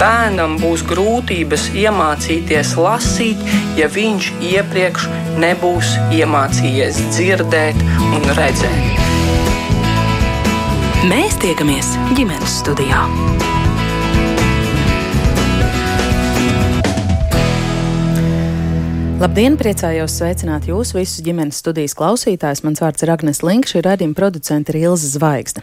bērnam būs grūtības iemācīties lasīt, ja viņš iepriekš nebūs iemācījies dzirdēt un redzēt. Mēs tiekamies ģimenes studijā. Labdien, priecājos sveicināt jūs visus ģimenes studijas klausītājus. Mans vārds ir Agnes Linka, šī radījuma producente ir Ilza Zvaigzne.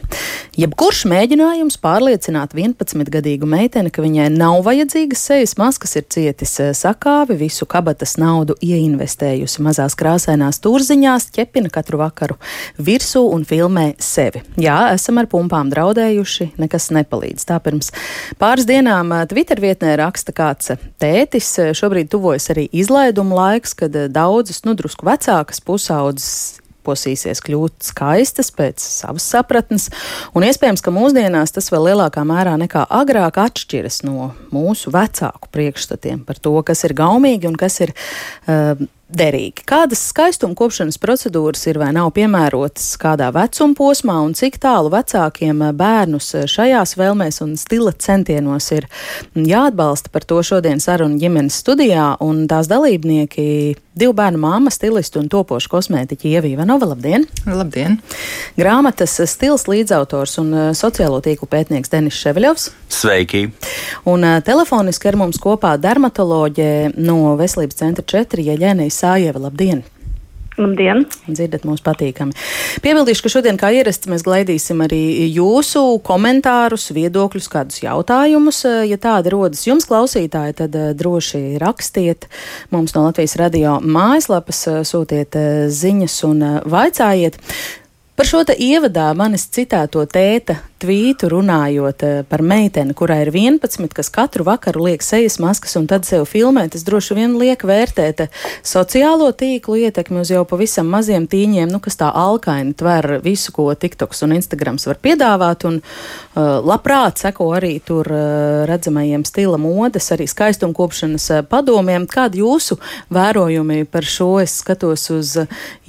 Jebkurš mēģinājums pārliecināt 11-gadīgu meiteni, ka viņai nav vajadzīgas sejas maskas, ir cietis eh, sakāvi, visu kabatas naudu ieinvestējusi mazās krāsainās turziņās, ķepina katru vakaru virsū un filmē sevi. Jā, esam ar pumpām draudējuši, nekas nepalīdz. Tā pirms pāris dienām eh, Twitter vietnē raksta kāds tētis, eh, šobrīd tuvojas arī izlaiduma laiks laiks, kad eh, daudzas, nu, drusku vecākas pusaudzes posīsies kļūt skaistas pēc savas sapratnes, un iespējams, ka mūsdienās tas vēl lielākā mērā nekā agrāk atšķiras no mūsu vecāku priekšstatiem par to, kas ir gaumīgi un kas ir uh, derīgi. Kādas skaistuma kopšanas procedūras ir vai nav piemērotas kādā vecuma posmā un cik tālu vecākiem bērnus šajās vēlmēs un stila centienos ir jāatbalsta par to šodien sarunu ģimenes studijā un tās dalībnieki divu bērnu māma, stilistu un topošu kosmētiķi Ievīva Nova. Labdien! Labdien! Grāmatas stils līdzautors un sociālo tīklu pētnieks Denis Ševeļovs. Sveiki! Un telefoniski ar mums kopā dermatoloģē no Veselības centra 4 Jeļēnijas Sājeva. Labdien! Labdien! Dzirdat mūs patīkami. Piebildīšu, ka šodien, kā ierasts, mēs glaidīsim arī jūsu komentārus, viedokļus, kādus jautājumus. Ja tādi rodas jums, klausītāji, tad eh, droši rakstiet mums no Latvijas radio mājaslapas, eh, sūtiet eh, ziņas un vaicājiet. Par šo te ievadā manis citēto tēta tvītu runājot eh, par meiteni, kurai ir 11, kas katru vakaru liek sejas maskas un tad sev filmē, tas droši vien liek vērtēt eh, sociālo tīklu ietekmi uz jau pavisam maziem tīņiem, nu, kas tā alkaini tver visu, ko TikToks un Instagrams var piedāvāt, un uh, labprāt seko arī tur uh, redzamajiem stila modes, arī skaistumkopšanas uh, padomiem. Kādi jūsu vērojumi par šo? Es skatos uz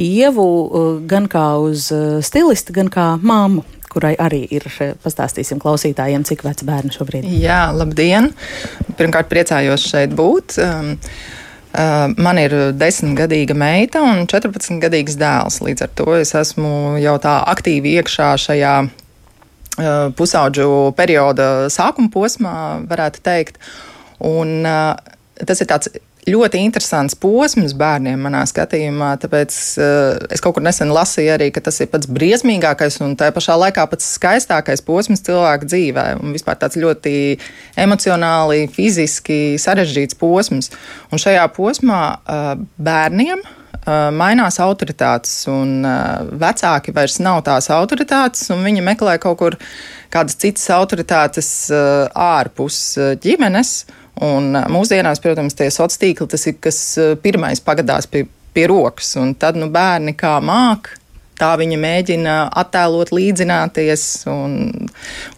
Ievu uh, gan kā uz uh, stilistu, gan kā māmu kurai arī ir. Pastāstīsim klausītājiem, cik vecs bērni šobrīd ir. Jā, labdien! Pirmkārt, priecājos šeit būt. Um, Uh, man ir desmitgadīga meita un 14-gadīgs dēls. Līdz ar to es esmu jau tā aktīvi iekšā šajā uh, pusaudžu perioda sākuma posmā, varētu teikt. Un, uh, tas ir tāds ļoti interesants posms bērniem manā skatījumā. Tāpēc uh, es kaut kur nesen lasīju arī, ka tas ir pats briesmīgākais un tā pašā laikā pats skaistākais posms cilvēka dzīvē. Un vispār tāds ļoti emocionāli, fiziski sarežģīts posms. Un šajā posmā uh, bērniem uh, mainās autoritātes, un vecāki vairs nav tās autoritātes, un viņi meklē kaut kur kādas citas autoritātes ārpus ģimenes. Un mūsdienās, protams, tie sociālie tīkli tas ir kas pirmais pagadās pie, pie rokas, un tad nu, bērni kā māk tā viņa mēģina attēlot, līdzināties un,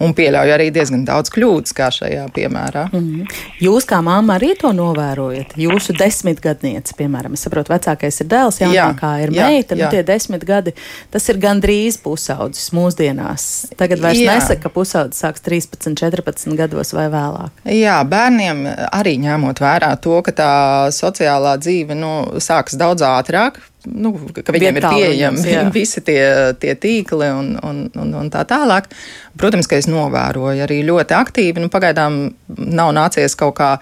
un pieļauj arī diezgan daudz kļūdas, kā šajā piemērā. Mm -hmm. Jūs kā māma arī to novērojat? Jūsu desmitgadniece, piemēram, es saprotu, vecākais ir dēls, jaunākā jā, ir jā, meita, nu, jā. nu tie desmit gadi, tas ir gandrīz pusaudzis mūsdienās. Tagad vairs jā. nesaka, ka pusaudzis sāks 13, 14 gados vai vēlāk. Jā, bērniem arī ņemot vērā to, ka tā sociālā dzīve nu, sākas daudz ātrāk, nu, ka viņiem ir pieejami visi tie, tie tīkli un, un, un, un tā tālāk. Protams, ka es novēroju arī ļoti aktīvi. Nu, pagaidām nav nācies kaut kā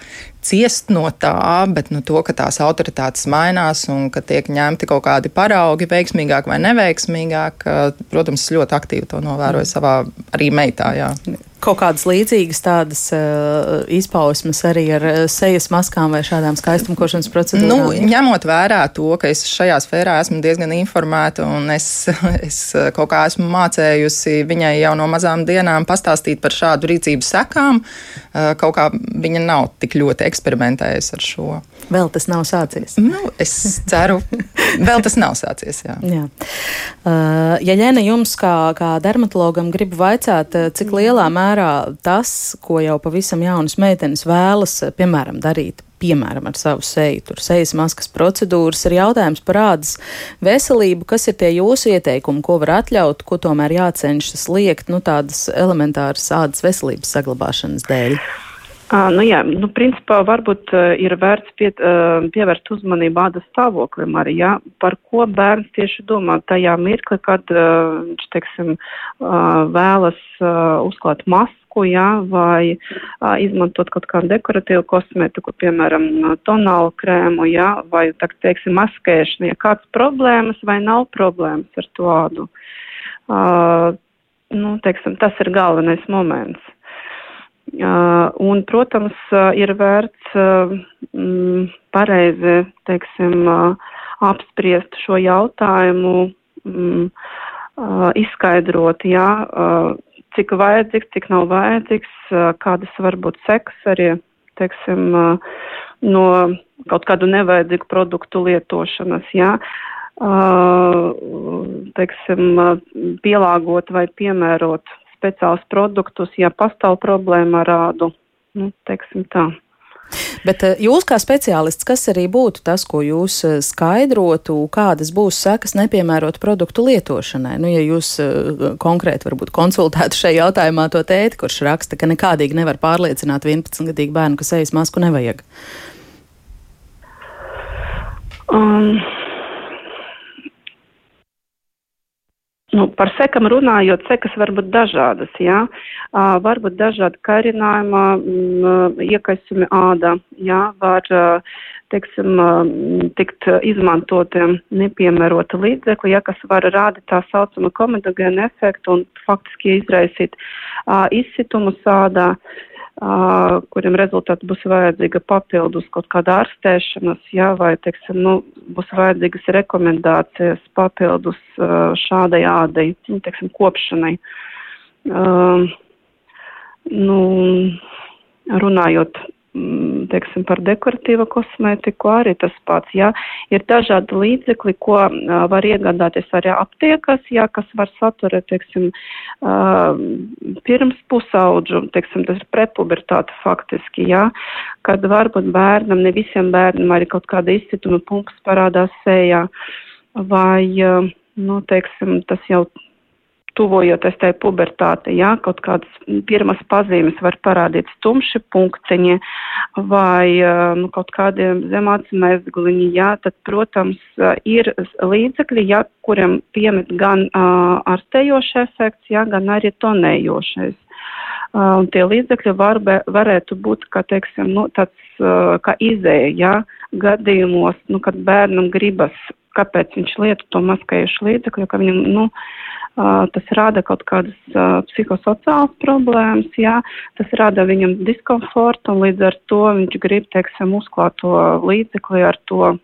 ciest no tā, bet nu, to, ka tās autoritātes mainās un ka tiek ņemti kaut kādi paraugi, veiksmīgāk vai neveiksmīgāk, protams, ļoti aktīvi to novēroju mm. savā arī meitā. Jā kaut kādas līdzīgas tādas uh, izpausmes arī ar uh, sejas maskām vai šādām skaistumkošanas procedūrām? Nu, ņemot vērā to, ka es šajā sfērā esmu diezgan informēta un es, es kaut kā esmu mācējusi viņai jau no mazām dienām pastāstīt par šādu rīcību sekām, uh, kaut kā viņa nav tik ļoti eksperimentējusi ar šo. Vēl tas nav sācies. Nu, es ceru, vēl tas nav sācies. Jā. jā. Uh, ja Jēna jums kā, kā dermatologam grib vaicāt, uh, cik lielā mērā tas, ko jau pavisam jaunas meitenes vēlas, uh, piemēram, darīt piemēram, ar savu seju, tur sejas maskas procedūras, ir jautājums par ādas veselību. Kas ir tie jūsu ieteikumi, ko var atļaut, ko tomēr jācenšas liekt, nu, tādas elementāras ādas veselības saglabāšanas dēļ? Uh, nu jā, nu, principā varbūt uh, ir vērts pie, uh, pievērst uzmanību ādas stāvoklim arī, jā, par ko bērns tieši domā tajā mirkli, kad uh, viņš, teiksim, uh, vēlas uh, uzklāt masku, jā, vai uh, izmantot kaut kādu dekoratīvu kosmetiku, piemēram, tonālu krēmu, jā, vai, tā, teiksim, maskēšanu, ja kāds problēmas vai nav problēmas ar to ādu. Uh, nu, teiksim, tas ir galvenais moments. Uh, un, protams, uh, ir vērts uh, mm, pareizi, teiksim, apspriest šo jautājumu, mm, izskaidrot, jā, cik vajadzīgs, cik nav vajadzīgs, kādas var būt sekas arī, teiksim, no kaut kādu nevajadzīgu produktu lietošanas, jā. Teiksim, pielāgot vai piemērot speciālus produktus, ja pastāv problēma ar ādu. Nu, teiksim tā. Bet eh, jūs, kā speciālists, kas arī būtu tas, ko jūs eh, skaidrotu, kādas būs sekas nepiemērot produktu lietošanai? Nu, ja jūs eh, konkrēti varbūt konsultētu šajā jautājumā to tēti, kurš raksta, ka nekādīgi nevar pārliecināt 11-gadīgu bērnu, ka sejas masku nevajag. Um, Nu, par sekam runājot, sekas var būt dažādas, jā. Uh, var būt dažādi karinājuma, mm, iekaisumi ādā, jā, var, uh, teiksim, uh, tikt izmantoti nepiemēroti līdzekļi, jā, kas var rādīt tā saucamo komedogēnu efektu un faktiski izraisīt uh, izsitumu sādā. Uh, kuriem rezultāti būs vajadzīga papildus kaut kāda ārstēšanas, jā, vai, teiksim, nu, būs vajadzīgas rekomendācijas papildus šādai ādai, nu, teiksim, kopšanai. Uh, nu, runājot teiksim, par dekoratīvu kosmētiku arī tas pats, jā. Ir dažādi līdzekļi, ko var iegādāties arī aptiekas, jā, kas var saturēt, teiksim, pirms pusaudžu, teiksim, tas ir prepubertāte faktiski, jā, kad varbūt bērnam, ne visiem bērnam arī kaut kāda izcituma punkts parādās sējā, vai, nu, teiksim, tas jau tuvojoties tai pubertātei, jā, kaut kādas pirmas pazīmes var parādīt stumši punktiņi vai nu, kaut kādiem zemāts mezgliņi, jā, tad, protams, ir līdzekļi, jā, kuriem piemet gan uh, ārstējošs efekts, jā, gan arī tonējošais. Uh, tie līdzekļi var, varētu būt, kā teiksim, nu, tāds, uh, kā izēja, jā, gadījumos, nu, kad bērnam gribas, kāpēc viņš lieto to maskējušu līdzekļu, ka viņam, nu, tas rada kaut kādas uh, psihosociālas problēmas, jā, tas rada viņam diskomfortu un līdz ar to viņš grib, teiksim, uzklāt to līdzekli ar to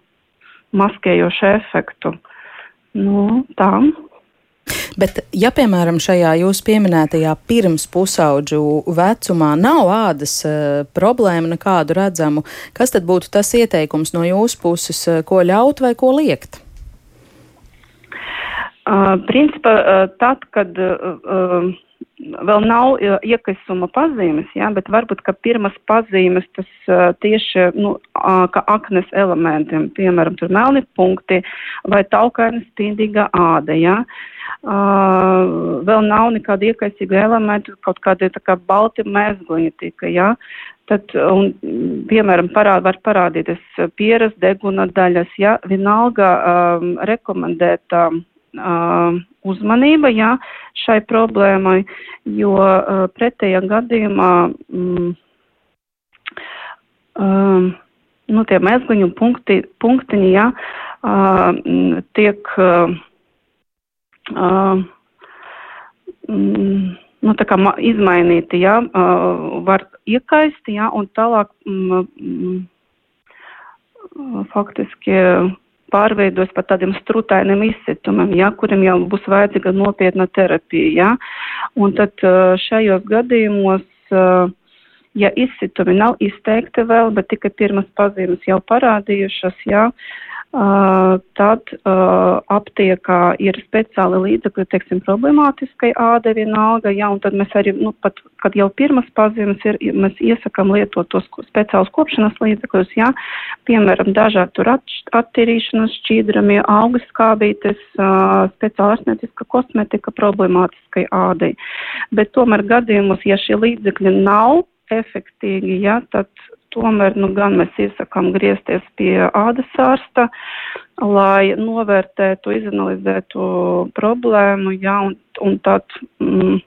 maskējošu efektu. Nu, tā. Bet, ja, piemēram, šajā jūsu pieminētajā pirms pusauģu vecumā nav ādas uh, problēma nekādu redzamu, kas tad būtu tas ieteikums no jūsu puses, ko ļaut vai ko liekt? Principā, tad, kad vēl nav iekaisuma pazīmes, jā, bet varbūt, ka pirmas pazīmes tas tieši, nu, kā aknes elementiem, piemēram, tur melni punkti vai taukaini spīdīga āda. Uh, vēl nav nekāda iekaisīga elementa, kaut kādi tā kā balti mēzgliņi tika, jā. Tad, un, piemēram, parād, var parādīties pieras deguna daļas, jā, vienalga um, rekomendēt um, uh, uzmanība jā, šai problēmai, jo uh, pretējā gadījumā mm, uh, nu, tie mezgliņu punkti, punktiņi jā, uh, tiek uh, uh, mm, nu, tā kā izmainīti, jā, uh, var iekaist, jā, un tālāk mm, mm, faktiski pārveidos par tādiem strutainiem izcitumiem, ja, kuriem jau būs vajadzīga nopietna terapija. Ja. Un tad šajos gadījumos, ja izcitumi nav izteikti vēl, bet tikai pirmas pazīmes jau parādījušas, ja, tad uh, aptiekā ir speciāli līdzekļi, teiksim, problemātiskai ādai vienalga, jā, un tad mēs arī, nu, pat, kad jau pirmas pazīmes ir, mēs iesakam lietot tos speciālus kopšanas līdzekļus, jā, piemēram, dažādi tur at, attīrīšanas šķīdramie, augas skābītes, uh, speciāla arsnētiska kosmetika problemātiskai ādai. Bet tomēr gadījumos, ja šie līdzekļi nav efektīgi, ja, tad tomēr nu, gan mēs iesakām griezties pie ādas ārsta, lai novērtētu, izanalizētu problēmu, ja, un, un tad, mm,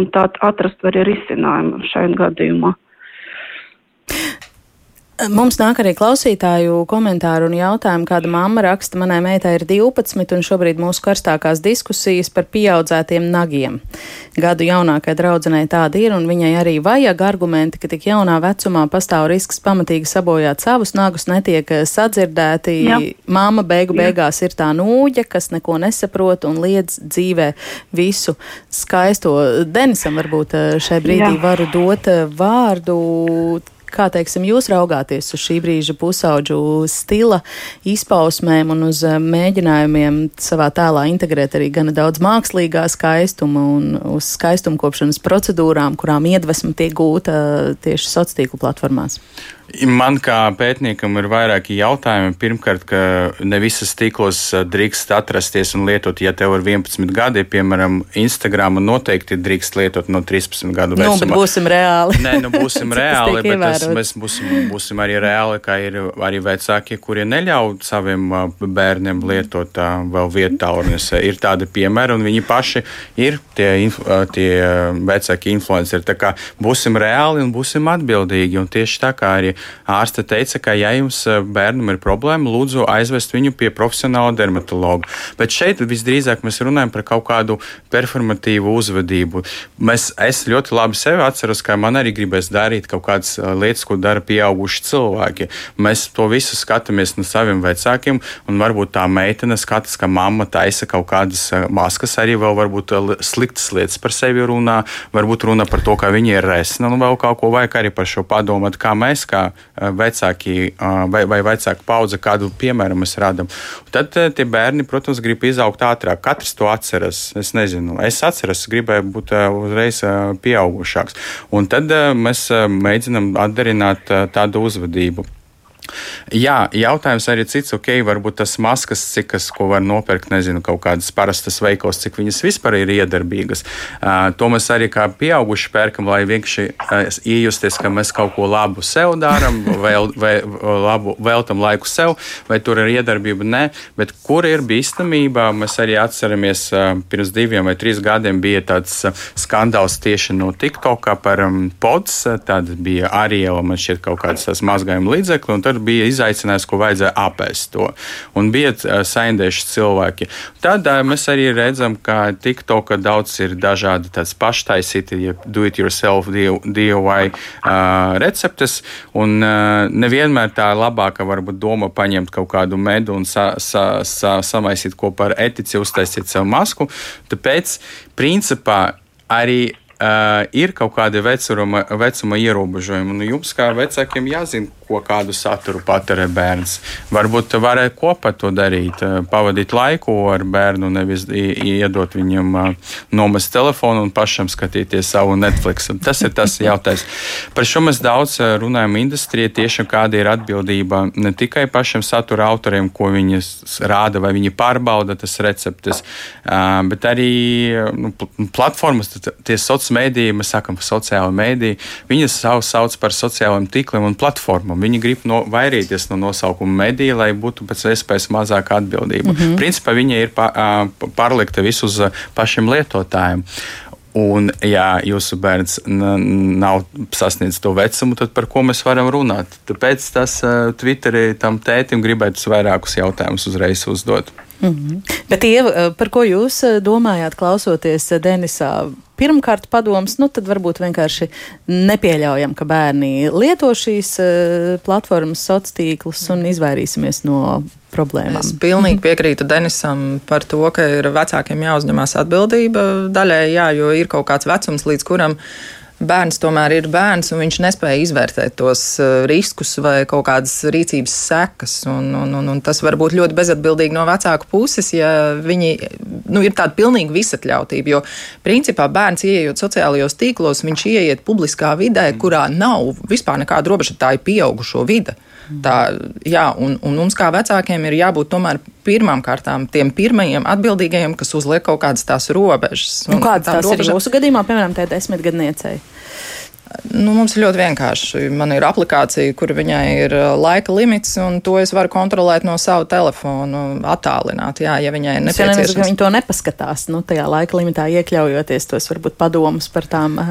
un tad atrast arī risinājumu šai gadījumā. Mums nāk arī klausītāju komentāru un jautājumu, kāda mamma raksta, manai meitai ir 12 un šobrīd mūsu karstākās diskusijas par pieaudzētiem nagiem. Gadu jaunākai draudzenei tāda ir un viņai arī vajag argumenti, ka tik jaunā vecumā pastāv risks pamatīgi sabojāt savus nagus, netiek eh, sadzirdēti. Jā. Māma beigu Jā. beigās ir tā nūģa, kas neko nesaprot un liedz dzīvē visu skaisto. Denisam varbūt eh, šai brīdī Jā. varu dot eh, vārdu Kā teiksim, jūs raugāties uz šī brīža pusauģu stila izpausmēm un uz eh, mēģinājumiem savā tēlā integrēt arī gana daudz mākslīgā skaistuma un uz skaistumkopšanas procedūrām, kurām iedvesma tiek gūta eh, tieši sociālo tīklu platformās? Man kā pētniekam ir vairāki jautājumi. Pirmkārt, ka ne visas tīklos drīkst atrasties un lietot, ja tev ir 11 gadi, piemēram, Instagram noteikti drīkst lietot no 13 gadu nu, vecuma. Nu, būsim reāli. Nē, nu būsim reāli, bet tas, mēs būsim, būsim arī reāli, kā ir arī vecāki, kuri neļauj saviem bērniem lietot vēl vietālrunis. Ir tādi piemēri, un viņi paši ir tie, tie vecāki influenceri. Tā kā būsim reāli un būsim atbildīgi, un tieši tā kā arī ārste teica, ka, ja jums eh, bērnam ir problēma, lūdzu aizvest viņu pie profesionāla dermatologa. Bet šeit visdrīzāk mēs runājam par kaut kādu performatīvu uzvedību. Mēs, es ļoti labi sevi atceros, ka man arī gribēs darīt kaut kādas eh, lietas, ko dara pieauguši cilvēki. Mēs to visu skatāmies no saviem vecākiem, un varbūt tā meitene skatās, ka mamma taisa kaut kādas eh, maskas, arī vēl varbūt sliktas lietas par sevi runā, varbūt runa par to, ka viņa ir resna, nu vēl kaut ko vajag arī par šo padomāt, kā mēs, kā vecāki vai, vai vecāka paudze, kādu piemēru mēs radām. Tad tie bērni, protams, grib izaugt ātrāk. Katrs to atceras. Es nezinu, es atceros, gribēju būt uzreiz pieaugušāks. Un tad mēs mēģinam atdarināt tādu uzvedību. Jā, jautājums arī cits, ok, varbūt tas maskas, cik tas, ko var nopirkt, nezinu, kaut kādas parastas veikals, cik viņas vispār ir iedarbīgas. Uh, to mēs arī kā pieauguši pērkam, lai vienkārši uh, iejusties, ka mēs kaut ko labu sev darām, vēl, vai labu veltam laiku sev, vai tur ir iedarbība, nē, bet kur ir bīstamība, mēs arī atceramies, uh, pirms diviem vai trīs gadiem bija tāds uh, skandāls tieši no TikTokā par um, pods, tad bija Ariela, man šķiet kaut kāds tas mazgājuma līdzekli, un tad bija izaicinājums, ko vajadzēja apēst to. Un bija saindējuši cilvēki. Tad mēs arī redzam, ka TikTokā daudz ir dažādi tādas paštaisīti, ja do it yourself DIY receptes, un nevienmēr tā labākā varbūt doma paņemt kaut kādu medu un sa, sa, sa, samaisīt kopā ar etici, uztaisīt sev masku. Tāpēc, principā, arī uh, ir kaut kādi vecuma, vecuma ierobežojumi. Un jums, kā vecākiem, jāzina, ko kādu saturu patērē bērns. Varbūt varētu kopā to darīt, uh, pavadīt laiku ar bērnu, nevis iedot viņam uh, nomest telefonu un pašam skatīties savu Netflix. Tas ir tas jautājums. Par šo mēs daudz runājam industrijā, tieši kāda ir atbildība ne tikai pašiem satura autoriem, ko viņi rāda vai viņi pārbauda tas receptes, bet arī nu, platformas, tie sociālie mēdīji, mēs sakām par sociālo mēdīju, viņas savu sauc par sociālajiem tīkliem un platformām. Viņi grib no, vairīties no nosaukuma medija, lai būtu pēc iespējas mazāk atbildība. Mm -hmm. Principā viņa ir pārlikta visu uz pašiem lietotājiem. Un, ja jūsu bērns nav sasniedzis to vecumu, tad par ko mēs varam runāt? Tāpēc tas uh, Twitterī tam tētim gribētu vairākus jautājumus uzreiz uzdot. Mm -hmm. Bet, Ieva, par ko jūs domājāt, klausoties Denisā? pirmkārt padoms, nu tad varbūt vienkārši nepieļaujam, ka bērni lieto šīs platformas, sociālos tīklus un izvairīsimies no problēmām. Es pilnīgi piekrītu Denisam par to, ka ir vecākiem jāuzņemās atbildība daļai, jā, jo ir kaut kāds vecums, līdz kuram bērns tomēr ir bērns, un viņš nespēja izvērtēt tos uh, riskus vai kaut kādas rīcības sekas. Un, un, un, un tas var būt ļoti bezatbildīgi no vecāku puses, ja viņi nu, ir tāda pilnīga visatļautība. Jo principā bērns ieejot sociālajos tīklos, viņš ieiet publiskā vidē, kurā nav vispār nekāda robeža, tā ir pieaugušo vide. Tā, jā, un, un mums kā vecākiem ir jābūt tomēr pirmām kārtām tiem pirmajiem atbildīgajiem, kas uzliek kaut kādas tās robežas. Nu, kādas tās robežas... ir jūsu gadījumā, piemēram, tajā desmitgadniecei? Nu, mums ir ļoti vienkārši. Man ir aplikācija, kur viņai ir uh, laika limits, un to es varu kontrolēt no sava telefona, attālināt. Jā, ja viņai ir nepieciešams. Es nezinu, ka viņi to nepaskatās. Nu, tajā laika limitā iekļaujoties tos varbūt padomus par tām uh,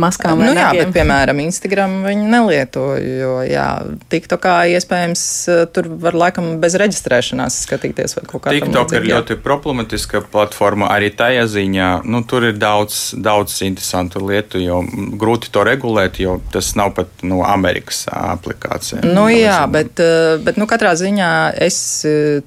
maskām. Nu, jā, nagiem. bet, piemēram, Instagram viņi nelieto, jo, jā, TikTokā iespējams uh, tur var laikam bez reģistrēšanās skatīties vai kaut kā tāda. TikTok ir ļoti problematiska platforma arī tajā ziņā. Nu, tur ir daudz, daudz interesantu lietu, jo grūti to regulēt regulēt, jo tas nav pat no nu, Amerikas aplikācija. Nu, jā, bet, bet nu, katrā ziņā es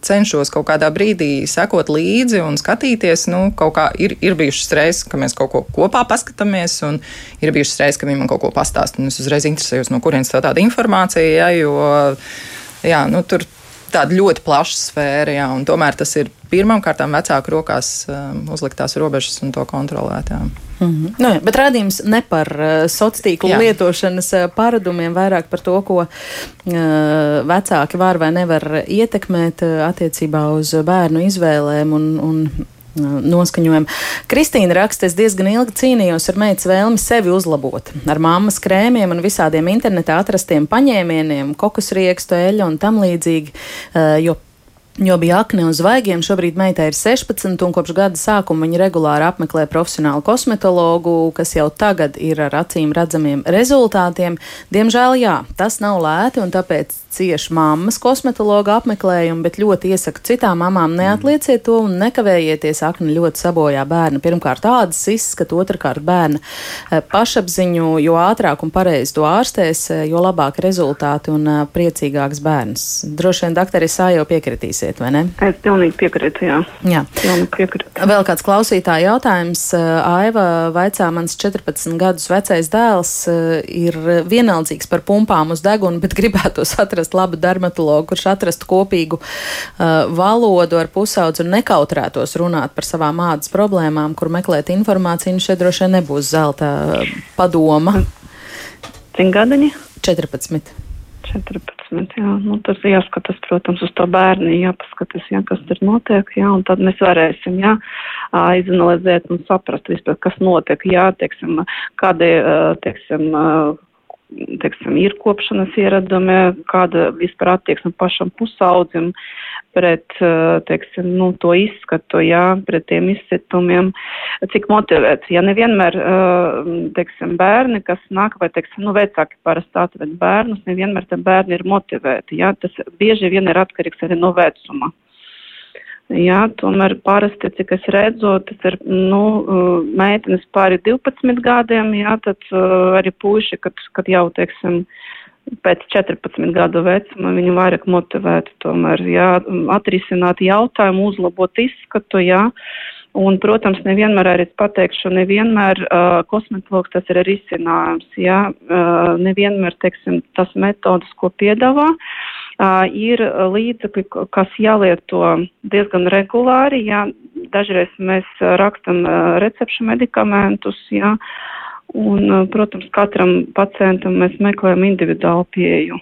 cenšos kaut kādā brīdī sekot līdzi un skatīties. Nu, kā, ir, ir bijušas reizes, ka mēs kaut ko kopā paskatāmies, un ir bijušas reizes, ka viņi man kaut ko pastāsta, es uzreiz interesējos, no kurienes tā tāda informācija, ja, jo jā, nu, tur tāda ļoti plaša sfēra, jā, un tomēr tas ir pirmām kārtām vecāku rokās um, uzliktās robežas un to kontrolēt. Jā. Mm -hmm. nu, jā, bet rādījums ne par uh, sociālo tīklu jā. lietošanas uh, paradumiem, vairāk par to, ko uh, vecāki var vai nevar ietekmēt uh, attiecībā uz bērnu izvēlēm un, un noskaņojumu. Kristīna raksta, es diezgan ilgi cīnījos ar meitas vēlmi sevi uzlabot. Ar mammas krēmiem un visādiem internetā atrastiem paņēmieniem, kokosriekstu, eļu un tam līdzīgi, jo Jo bija akne uz zvaigiem, šobrīd meitai ir 16, un kopš gada sākuma viņa regulāri apmeklē profesionālu kosmetologu, kas jau tagad ir ar acīm redzamiem rezultātiem. Diemžēl, jā, tas nav lēti, un tāpēc cieši mammas kosmetologa apmeklējumu, bet ļoti iesaku citām mamām neatlieciet to un nekavējieties. Akni ļoti sabojā bērnu. Pirmkārt, tādas izskatu, otrkārt, bērna eh, pašapziņu. Jo ātrāk un pareizi to ārstēs, eh, jo labāk rezultāti un eh, priecīgāks bērns. Droši vien, doktori, Sā jau piekritīsiet, vai ne? Es pilnīgi piekrītu, jā. jā. Pilnīgi piekrītu. Vēl kāds klausītāja jautājums. Aiva vaicā, mans 14 gadus vecais dēls ir vienaldzīgs par pumpām uz degunu, bet gribētos atrast labu dermatologu, kurš atrastu kopīgu uh, valodu ar pusaudzi un nekautrētos runāt par savām ādas problēmām, kur meklēt informāciju. Šeit droši vien nebūs zelta padoma. Cik gadiņi? 14. 14. Jā. Nu, tas jāskatās, protams, uz to bērnu, jāpaskatās, jā, kas tur notiek, jā, un tad mēs varēsim, jā, izanalizēt un saprast vispār, kas notiek, jā, teiksim, kādi, teiksim, teiksim, ir kopšanas ieradumi, kāda vispār attieksme pašam pusaudzim pret, eh, teiksim, nu, to izskatu, jā, pret tiem izcitumiem, cik motivēts. Ja nevienmēr, eh, teiksim, bērni, kas nāk, vai, teiksim, nu, vecāki parasti atved bērnus, nevienmēr te bērni ir motivēti, jā, tas bieži vien ir atkarīgs arī no vecuma. Jā, tomēr parasti, cik es redzu, tas ir, nu, uh, meitenes pāri 12 gadiem, jā, tad uh, arī puiši, kad, kad jau, teiksim, pēc 14 gadu vecuma viņi vairāk motivēti tomēr, jā, atrisināt jautājumu, uzlabot izskatu, jā. Un, protams, nevienmēr arī pateikšu, nevienmēr uh, kosmetologs tas ir risinājums, jā, uh, nevienmēr, teiksim, tas metodas, ko piedāvā. Uh, ir līdzekļi, kas jālieto diezgan regulāri. Jā. Dažreiz mēs rakstam recepšu medikamentus, jā, un, protams, katram pacientam mēs meklējam individuālu pieeju.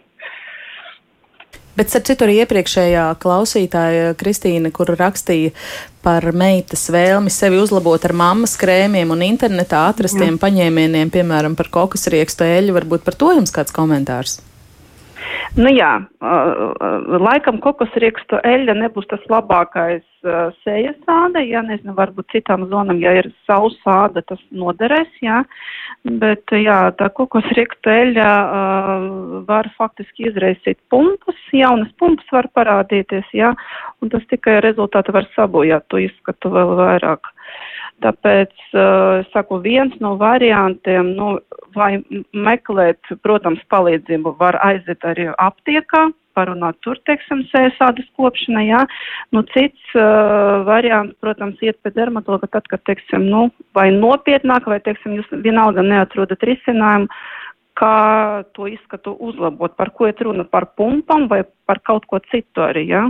Bet, starp citu, arī iepriekšējā klausītāja Kristīna, kur rakstīja par meitas vēlmi sevi uzlabot ar mammas krēmiem un internetā atrastiem Jā. paņēmieniem, piemēram, par kokosriekstu eļu, varbūt par to jums kāds komentārs? Nu jā, laikam kokosriekstu eļļa nebūs tas labākais sejas āda, ja nezinu, varbūt citām zonām, ja ir sausa āda, tas noderēs, jā, bet jā, tā kokosriekstu eļļa var faktiski izraisīt pumpas, jaunas pumpas var parādīties, jā, un tas tikai rezultāti var sabojāt to izskatu vēl vairāk. Tāpēc, es saku, viens no variantiem, nu, vai meklēt, protams, palīdzību var aiziet arī aptiekā, parunāt tur, teiksim, sēsādas kopšanai, jā. Nu, cits uh, variants, protams, iet pie dermatologa tad, kad, teiksim, nu, vai nopietnāk, vai, teiksim, jūs vienalga neatrodat risinājumu, kā to izskatu uzlabot, par ko iet runa, par pumpam vai par kaut ko citu arī, jā.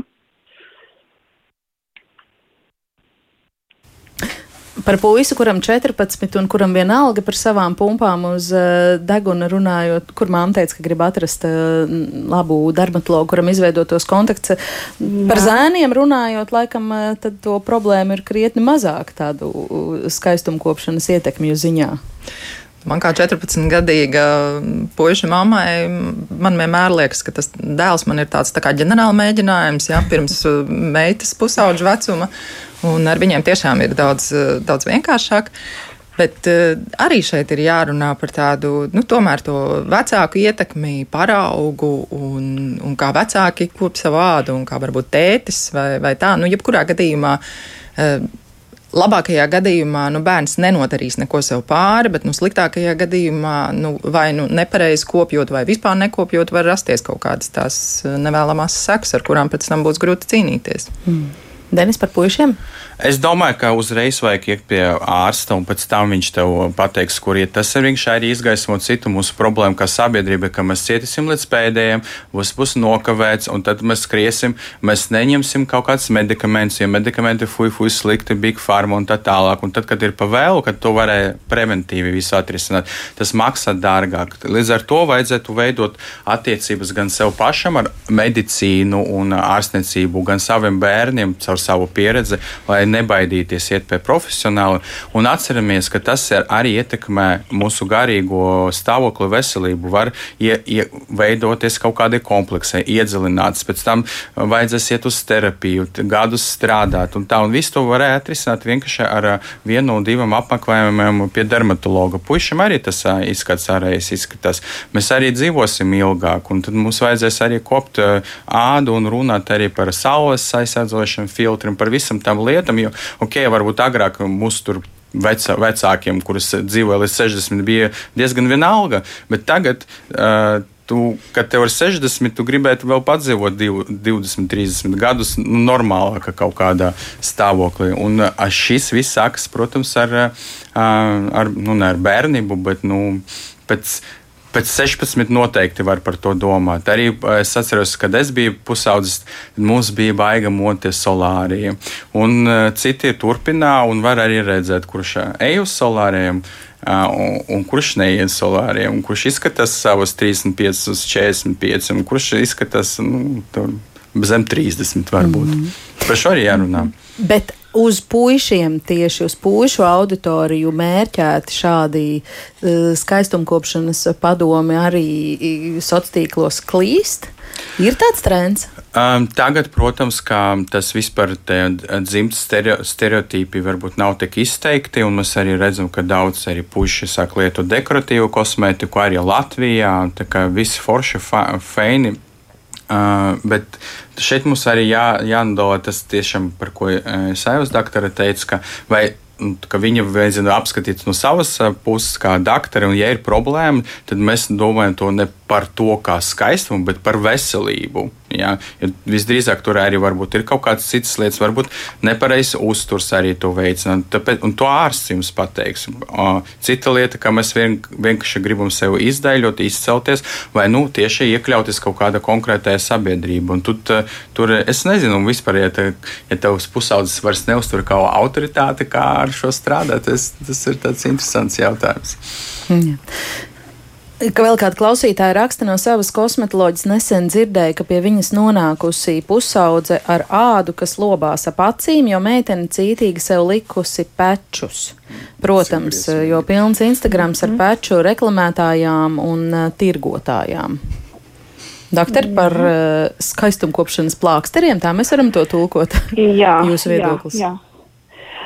Par puisi, kuram 14 un kuram vienalga par savām pumpām uz uh, deguna runājot, kur māma teica, ka grib atrast uh, labu dermatologu, kuram izveidotos kontakts. Jā. Par zēniem runājot, laikam uh, to problēmu ir krietni mazāk tādu skaistumkopšanas ietekmju ziņā. Man kā 14-gadīga puika mammai, man vienmēr liekas, ka tas dēls man ir tāds tā ģenerāla mēģinājums, jā, pirms meitas pusauģa vecuma, un ar viņiem tiešām ir daudz, uh, daudz vienkāršāk. Bet uh, arī šeit ir jārunā par tādu, nu, to vecāku ietekmi, paraugu un, un kā vecāki kop savu ādu un kā varbūt tētis vai, vai tā. Nu, jebkurā gadījumā uh, labākajā gadījumā nu, bērns nenodarīs neko sev pāri, bet nu, sliktākajā gadījumā nu, vai nu nepareizi kopjot, vai vispār nekopjot, var rasties kaut kādas tās eh, nevēlamās sekas, ar kurām pēc tam būs grūti cīnīties. Mm. Denis par puišiem? Es domāju, ka uzreiz vajag iet pie ārsta, un pēc tam viņš tev pateiks, kur iet. Tas ir vienkārši arī izgaismot citu mūsu problēmu, kā sabiedrība, ka mēs cietīsim līdz pēdējiem, būs, būs nokavēts, un tad mēs skriesim, mēs neņemsim kaut kādus medikamentus, ja medikamenti fuj, fuj, slikti, big pharma un tā tālāk. Un tad, kad ir pa vēlu, kad to varēja preventīvi visu atrisināt, tas maksā dārgāk. Līdz ar to vajadzētu veidot attiecības gan sev pašam ar medicīnu un ārstniecību, gan saviem bērniem caur savu pieredzi, lai nebaidīties iet pie profesionāla. Un atceramies, ka tas arī ietekmē mūsu garīgo stāvokli, veselību. Var ie, ie, veidoties kaut kādi kompleksi, iedziļināts, pēc tam vajadzēs iet uz terapiju, gadus strādāt. Un, tā, un visu to varēja atrisināt vienkārši ar vienu no diviem apmeklējumiem pie dermatologa. Puisam arī tas izskats ārējais izskatās. Mēs arī dzīvosim ilgāk, un tad mums vajadzēs arī kopt ādu un runāt arī par saules aizsardzošanu filtriem, par visam tam lietam, jo, ok, varbūt agrāk mūsu tur vecā, vecākiem, kurus dzīvoja līdz 60, bija diezgan vienalga. Bet tagad, uh, tu, kad tev ir 60, tu gribētu vēl padzīvot 20, 30 gadus normālākā kaut kādā stāvoklī. Un uh, šis viss sākas, protams, ar, uh, ar, nu, ar bērnību, bet nu, pēc Pēc 16 noteikti var par to domāt. Arī es atceros, kad es biju pusaudzis, mums bija baiga moties solārija. Un uh, citi turpinā un var arī redzēt, kurš ej uz solāriem. Un, un kurš neiet solāriem, kurš izskatās savus 35, 45, un kurš izskatās nu, zem 30 varbūt. Mm -hmm. Par šo arī jārunā. Bet uz puišiem, tieši uz pušu auditoriju mērķēti šādi uh, skaistumkopšanas padomi arī sociālos tīklos klīst. Ir tāds trends? Um, tagad, protams, tas vispār dzimts stereo, stereotipi varbūt nav tik izteikti, un mēs arī redzam, ka daudz arī puiši sāk lietot dekoratīvu kosmētiku, arī Latvijā. Tā kā visi forši feini Uh, bet šeit mums arī jā, jānodala tas tiešām, par ko Sēvas doktora teica, ka vai nu, ka viņa vajadzētu apskatīt no savas puses, kā doktori. Un, ja ir problēma, tad mēs domājam to ne par to kā skaistumu, bet par veselību. Ja? Ja visdrīzāk tur arī ir kaut kādas citas lietas, varbūt nepareizs uzturs arī to veicina. Tāpēc, un to ārsts jums pateiks. Cita lieta, ka mēs vien, vienkārši gribam sevi izdaļot, izcelties, vai nu, tieši iekļauties kaut kādā konkrētajā sabiedrībā. Un tu, tur es nezinu, vispār, ja, te, ja tavs pusaudzis vairs neuztur kā autoritāti, kā ar šo strādāt, tas, tas ir tāds interesants jautājums. Ja. Ka vēl kāda klausītāja raksta no savas kosmetoloģijas nesen dzirdēja, ka pie viņas nonākusi pusaudze ar ādu, kas lobās ap acīm, jo meitene cītīgi sev likusi pečus. Protams, jo pilns Instagrams ar mhm. peču reklamētājām un uh, tirgotājām. Doktor, par uh, skaistumkopšanas plāksteriem, tā mēs varam to tulkot. Jā, jūsu viedoklis. Jā, jā.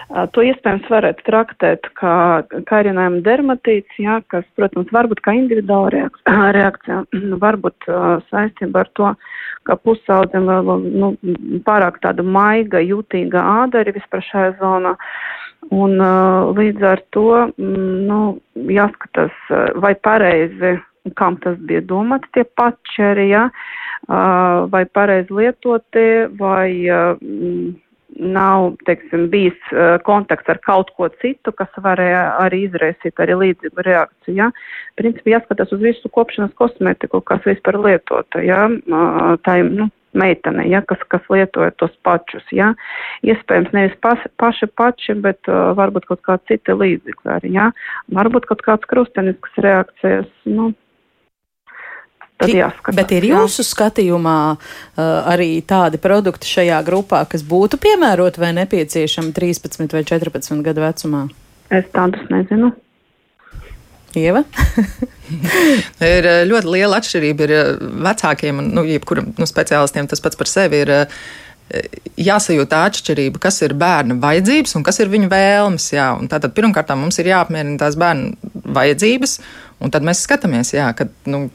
To iespējams varētu traktēt kā karinājuma dermatīts, jā, kas, protams, varbūt kā individuāla reakcija, varbūt saistība ar to, ka pusaudzim nu, pārāk tāda maiga, jūtīga āda arī vispār šajā zonā. Un līdz ar to nu, jāskatās, vai pareizi, kam tas bija domāts, tie pačeri, jā, vai pareizi lietotie, vai nav, teiksim, bijis uh, kontakts ar kaut ko citu, kas varēja arī izraisīt arī līdzīgu reakciju. Ja? Principā jāskatās uz visu kopšanas kosmetiku, kas vispār lietota, ja? tā nu, meitene, ja, kas, kas lietoja tos pačus. Ja. Iespējams, nevis pas, paši pači, bet uh, varbūt kaut kāda cita līdzekļa arī. Ja. Varbūt kaut kāds krustenisks reakcijas. Nu, Tad jāskatās. Bet ir jūsu jā. skatījumā uh, arī tādi produkti šajā grupā, kas būtu piemēroti vai nepieciešami 13 vai 14 gadu vecumā? Es tādus nezinu. Ieva? ir ļoti liela atšķirība. Ir vecākiem un nu, jebkuram nu, speciālistiem tas pats par sevi ir jāsajūt tā atšķirība, kas ir bērna vajadzības un kas ir viņa vēlmes. Jā. Un tātad pirmkārt mums ir jāapmierina tās bērna vajadzības, un tad mēs skatāmies, jā, ka. Nu,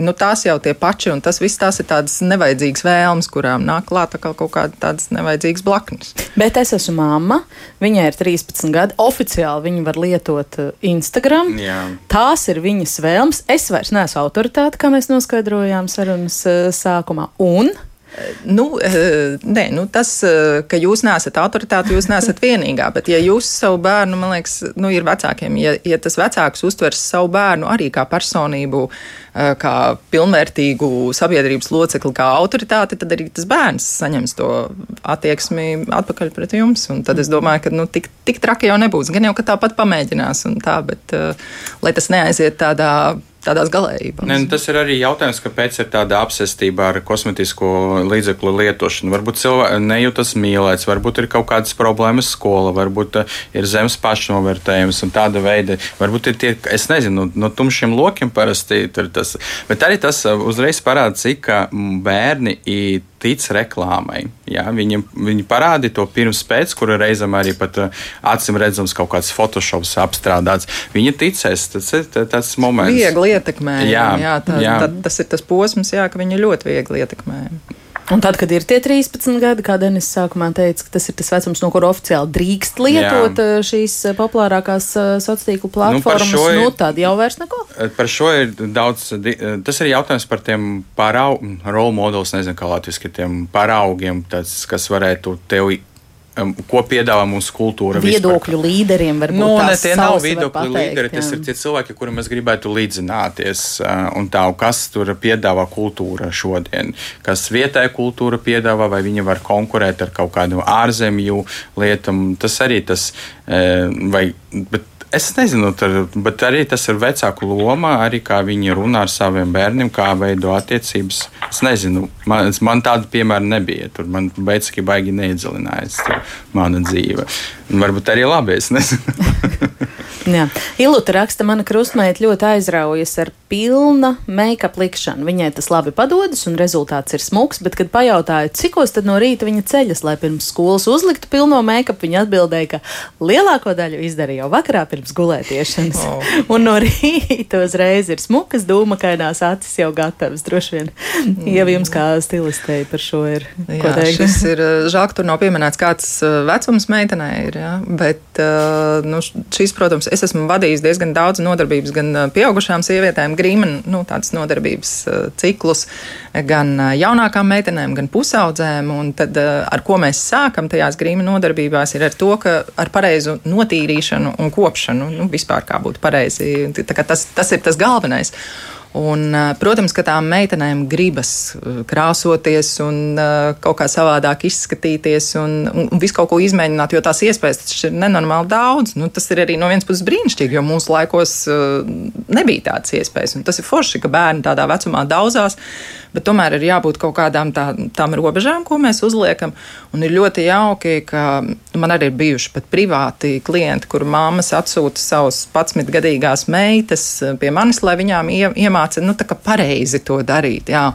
nu, tās jau tie paši, un tas viss tās ir tādas nevajadzīgas vēlmes, kurām nāk klāt kaut kāda tādas nevajadzīgas blaknes. Bet es esmu mamma, viņai ir 13 gadi, oficiāli viņa var lietot uh, Instagram. Jā. Tās ir viņas vēlmes. Es vairs neesmu autoritāte, kā mēs noskaidrojām sarunas uh, sākumā. Un Nu, eh, nē, nu tas, ka jūs neesat autoritāte, jūs neesat vienīgā. Bet, ja jūs savu bērnu, man liekas, nu, ir vecākiem, ja, ja tas vecāks uztvers savu bērnu arī kā personību, eh, kā pilnvērtīgu sabiedrības locekli, kā autoritāti, tad arī tas bērns saņems to attieksmi atpakaļ pret jums. Un tad es domāju, ka nu, tik, tik traki jau nebūs. Gan jau, ka tāpat pamēģinās, tā, bet lai tas neaiziet tādā tādās galējībās. Ne, nu, tas ir arī jautājums, kāpēc ir tāda apsestība ar kosmetisko līdzekļu lietošanu. Varbūt cilvēks nejūtas mīlēts, varbūt ir kaut kādas problēmas skola, varbūt uh, ir zemes pašnovērtējums un tāda veida. Varbūt ir tie, es nezinu, no tumšiem lokiem parasti ir tas. Bet arī tas uh, uzreiz parāda, cik bērni tic reklāmai. Ja? Viņi, viņi parādīja to pirms pēc, kura reizēm arī pat uh, acīm redzams kaut kāds photoshops apstrādāts. Viņi ticēs, tas ir tas moments. Viegli ietekmējami. Jā, jā, tā, jā. Tā, tas ir tas posms, jā, ka viņi ļoti viegli ietekmējami. Un tad, kad ir tie 13 gadi, kā Denis sākumā teica, tas ir tas vecums, no kura oficiāli drīkst lietot Jā. Eh, šīs eh, populārākās eh, sociālo tīklu platformas, nu, ir, nu tad jau vairs neko. Par šo ir daudz, tas ir jautājums par tiem paraugiem, role models, nezinu, kā latviešu, tiem paraugiem, tas, kas varētu tevi ko piedāvā mūsu kultūra. Viedokļu vispār. līderiem var būt. Nu, ne, tie nav viedokļu līderi, tas jā. ir tie cilvēki, kuriem mēs gribētu līdzināties. Un tā, kas tur piedāvā kultūra šodien, kas vietēja kultūra piedāvā, vai viņi var konkurēt ar kaut kādu ārzemju lietu. Tas arī tas, vai, bet Es nezinu, tur, bet arī tas ir vecāku loma, arī kā viņi runā ar saviem bērniem, kā veido attiecības. Es nezinu, man, man tāda piemēra nebija. Tur man beidzot baigi neiedziļinājās mana dzīve. Un varbūt arī labi, es nezinu. Jā. Ilūta raksta, mana krustmeita ļoti aizraujas ar pilna make-up likšanu. Viņai tas labi padodas un rezultāts ir smuks, bet, kad pajautāju, cikos tad no rīta viņa ceļas, lai pirms skolas uzliktu pilno make-up, viņa atbildēja, ka lielāko daļu izdarīja jau vakarā pirms gulētiešanas. Oh. un no rīta uzreiz ir smukas, dūmakainās acis jau gatavas. Droši vien, mm. ja jums kā stilistei par šo ir jā, ko teikt. Šis ir žēl, ka tur nav pieminēts kāds vecums meitenei ir, jā, bet nu, šīs, protams, es esmu vadījis diezgan daudz nodarbības gan pieaugušām sievietēm, grīmen, nu, nodarbības ciklus, gan jaunākām meitenēm, gan pusaudzēm. Tad, ar ko mēs sākam tajās grīmen nodarbībās, ir ar to, ka ar pareizu notīrīšanu un kopšanu, nu, vispār kā būtu pareizi, tas, tas ir tas galvenais. Un, protams, ka tām meitenēm gribas krāsoties un kaut kā savādāk izskatīties un, un, visu kaut ko izmēģināt, jo tās iespējas taču ir nenormāli daudz. Nu, tas ir arī no vienas puses brīnišķīgi, jo mūsu laikos nebija tādas iespējas. Un tas ir forši, ka bērni tādā vecumā daudzās, bet tomēr ir jābūt kaut kādām tā, tām robežām, ko mēs uzliekam. Un ir ļoti jauki, ka man arī ir bijuši pat privāti klienti, kur mammas atsūta savus 11 gadīgās meitas pie manis, lai viņām iemācītu iemāca nu, pareizi to darīt. Jā.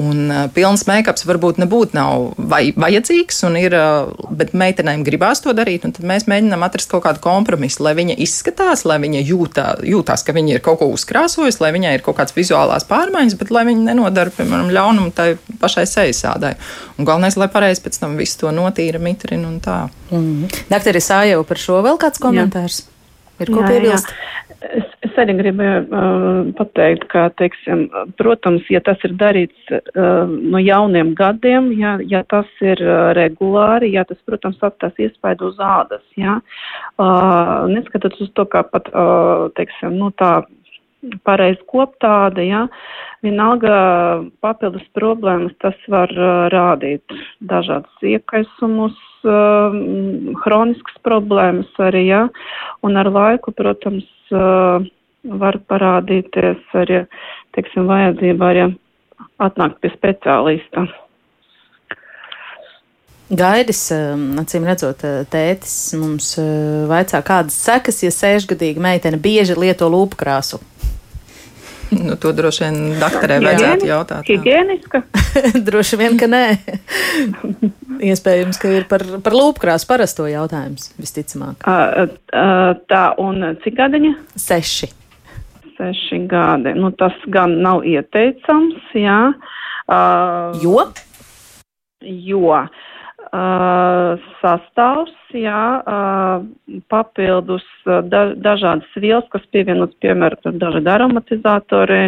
Un uh, pilns make-ups varbūt nebūtu nav vai, vajadzīgs, ir, uh, bet meitenēm gribās to darīt. Tad mēs mēģinām atrast kaut kādu kompromisu, lai viņa izskatās, lai viņa jūtā, jūtās, ka viņa ir kaut ko uzkrāsojusi, lai viņai ir kaut kādas vizuālās pārmaiņas, bet lai viņa nenodara, piemēram, ļaunumu tai pašai sejasādai. Un galvenais, lai pareizi pēc tam visu to notīra, mitrina un tā. Mm -hmm. Dakteris Ājau par šo vēl kāds komentārs? Jā. Ir ko jā, piebilst? Jā. Es, es arī gribēju uh, pateikt, ka, teiksim, protams, ja tas ir darīts uh, no jauniem gadiem, ja, ja tas ir uh, regulāri, ja tas, protams, atstās iespaidu uz ādas, ja, uh, neskatot uz to, kā pat, uh, teiksim, nu tā pareizi koptāda, ja, vienalga papildus problēmas tas var uh, rādīt dažādas iekaisumus, uh, hroniskas problēmas arī, ja, un ar laiku, protams, uh, var parādīties arī, teiksim, vajadzība arī atnākt pie speciālista. Gaidis, acīm redzot, tētis mums vaicā, kādas sekas, ja sešgadīga meitene bieži lieto lūpu krāsu. Nu, to droši vien doktorē vajadzētu jautāt. Higieniska? droši vien, ka nē. Iespējams, ka ir par, par lūpkrāsu parasto jautājums, visticamāk. Uh, uh, tā, un cik gadiņa? Seši. Seši gadi. Nu, tas gan nav ieteicams, jā. Uh, jo? Jo. Uh, sastāvs, jā, uh, papildus da, dažādas vielas, kas pievienotas, piemēram, dažādi aromatizatori,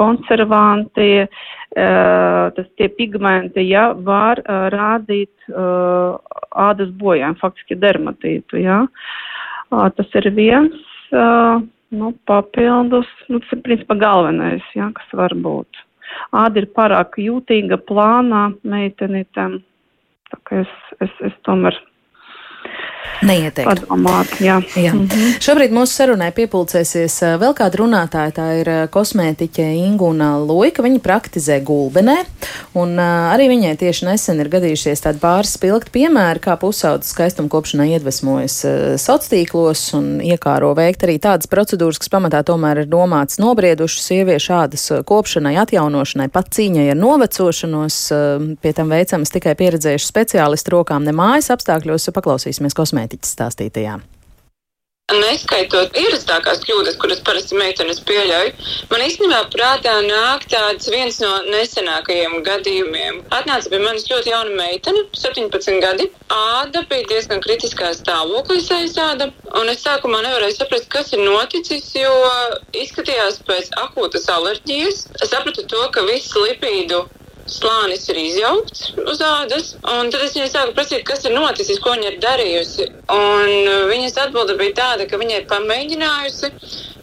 konservanti, uh, tas tie pigmenti, jā, var rādīt ādas bojājumu, faktiski dermatītu, jā. Tas ir viens, nu, papildus, nu, tas ir principā galvenais, jā, kas var būt. Āda ir pārāk jūtīga plānā meitenītēm Tā kā es, es, es tomēr Neieteiktu. Padomāt, jā. Jā. Mm -hmm. Šobrīd mūsu sarunai piepulcēsies vēl kāda runātāja, tā ir kosmētiķe Ingūna Luika. Viņa praktizē gulbenē, un arī viņai tieši nesen ir gadījušies tādi pāris spilgti piemēri, kā pusaudzes skaistuma kopšanai iedvesmojas sociālos un iekāro veikt arī tādas procedūras, kas pamatā tomēr ir domāts nobriedušu sieviešu ādas kopšanai, atjaunošanai, pat cīņai ar novecošanos. Pie tam veicamas tikai pieredzējuši speciālistu rokām, ne mājas apstākļos. Paklausīsimies kosmētiķi politiķis stāstītajā. Neskaitot ierastākās kļūdas, kuras parasti meitenes pieļauj, man īstenībā prātā nāk tāds viens no nesenākajiem gadījumiem. Atnāca pie manis ļoti jauna meitene, 17 gadi. Āda bija diezgan kritiskā stāvoklī saistāda, un es sākumā nevarēju saprast, kas ir noticis, jo izskatījās pēc akūtas alerģijas. Es sapratu to, ka viss lipīdu slānis ir izjaukts uz ādas. Tad es viņai sāku prasīt, kas ir noticis, ko viņa ir darījusi. Un viņas atbilde bija tāda, ka viņa ir pamēģinājusi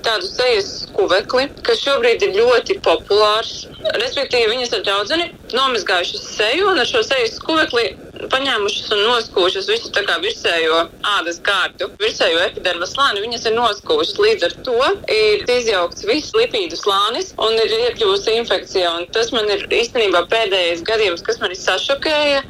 tādu sejas skuvekli, kas šobrīd ir ļoti populārs. Respektīvi, viņas ar draudzeni nomazgājušas seju un ar šo sejas skuvekli paņēmušas un noskūšas visu tā kā virsējo ādas kārtu, virsējo epidermas slāni, viņas ir noskūšas. Līdz ar to ir izjaukts viss lipīdu slānis un ir iekļuvusi infekcija. Un tas man ir īstenībā pēdējais gadījums, kas man ir sašokēja.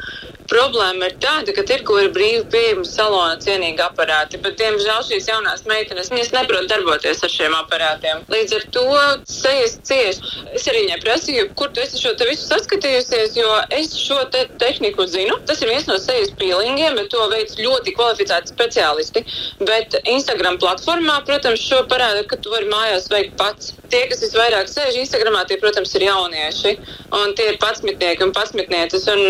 Problēma ir tāda, ka tirgu ir brīvi pieejami salona cienīgi aparāti, bet, diemžēl, šīs jaunās meitenes neprot darboties ar šiem aparātiem. Līdz ar to sejas cieš. Es arī viņai prasīju, kur tu esi šo te visu saskatījusies, jo es šo te tehniku zinu. Tas ir viens no sejas pīlingiem, bet to veids ļoti kvalificēti speciālisti. Bet Instagram platformā, protams, šo parāda, ka tu vari mājās veikt pats. Tie, kas visvairāk sēž Instagramā, tie, protams, ir jaunieši. Un tie ir patsmitnieki un patsmitnieces. Un,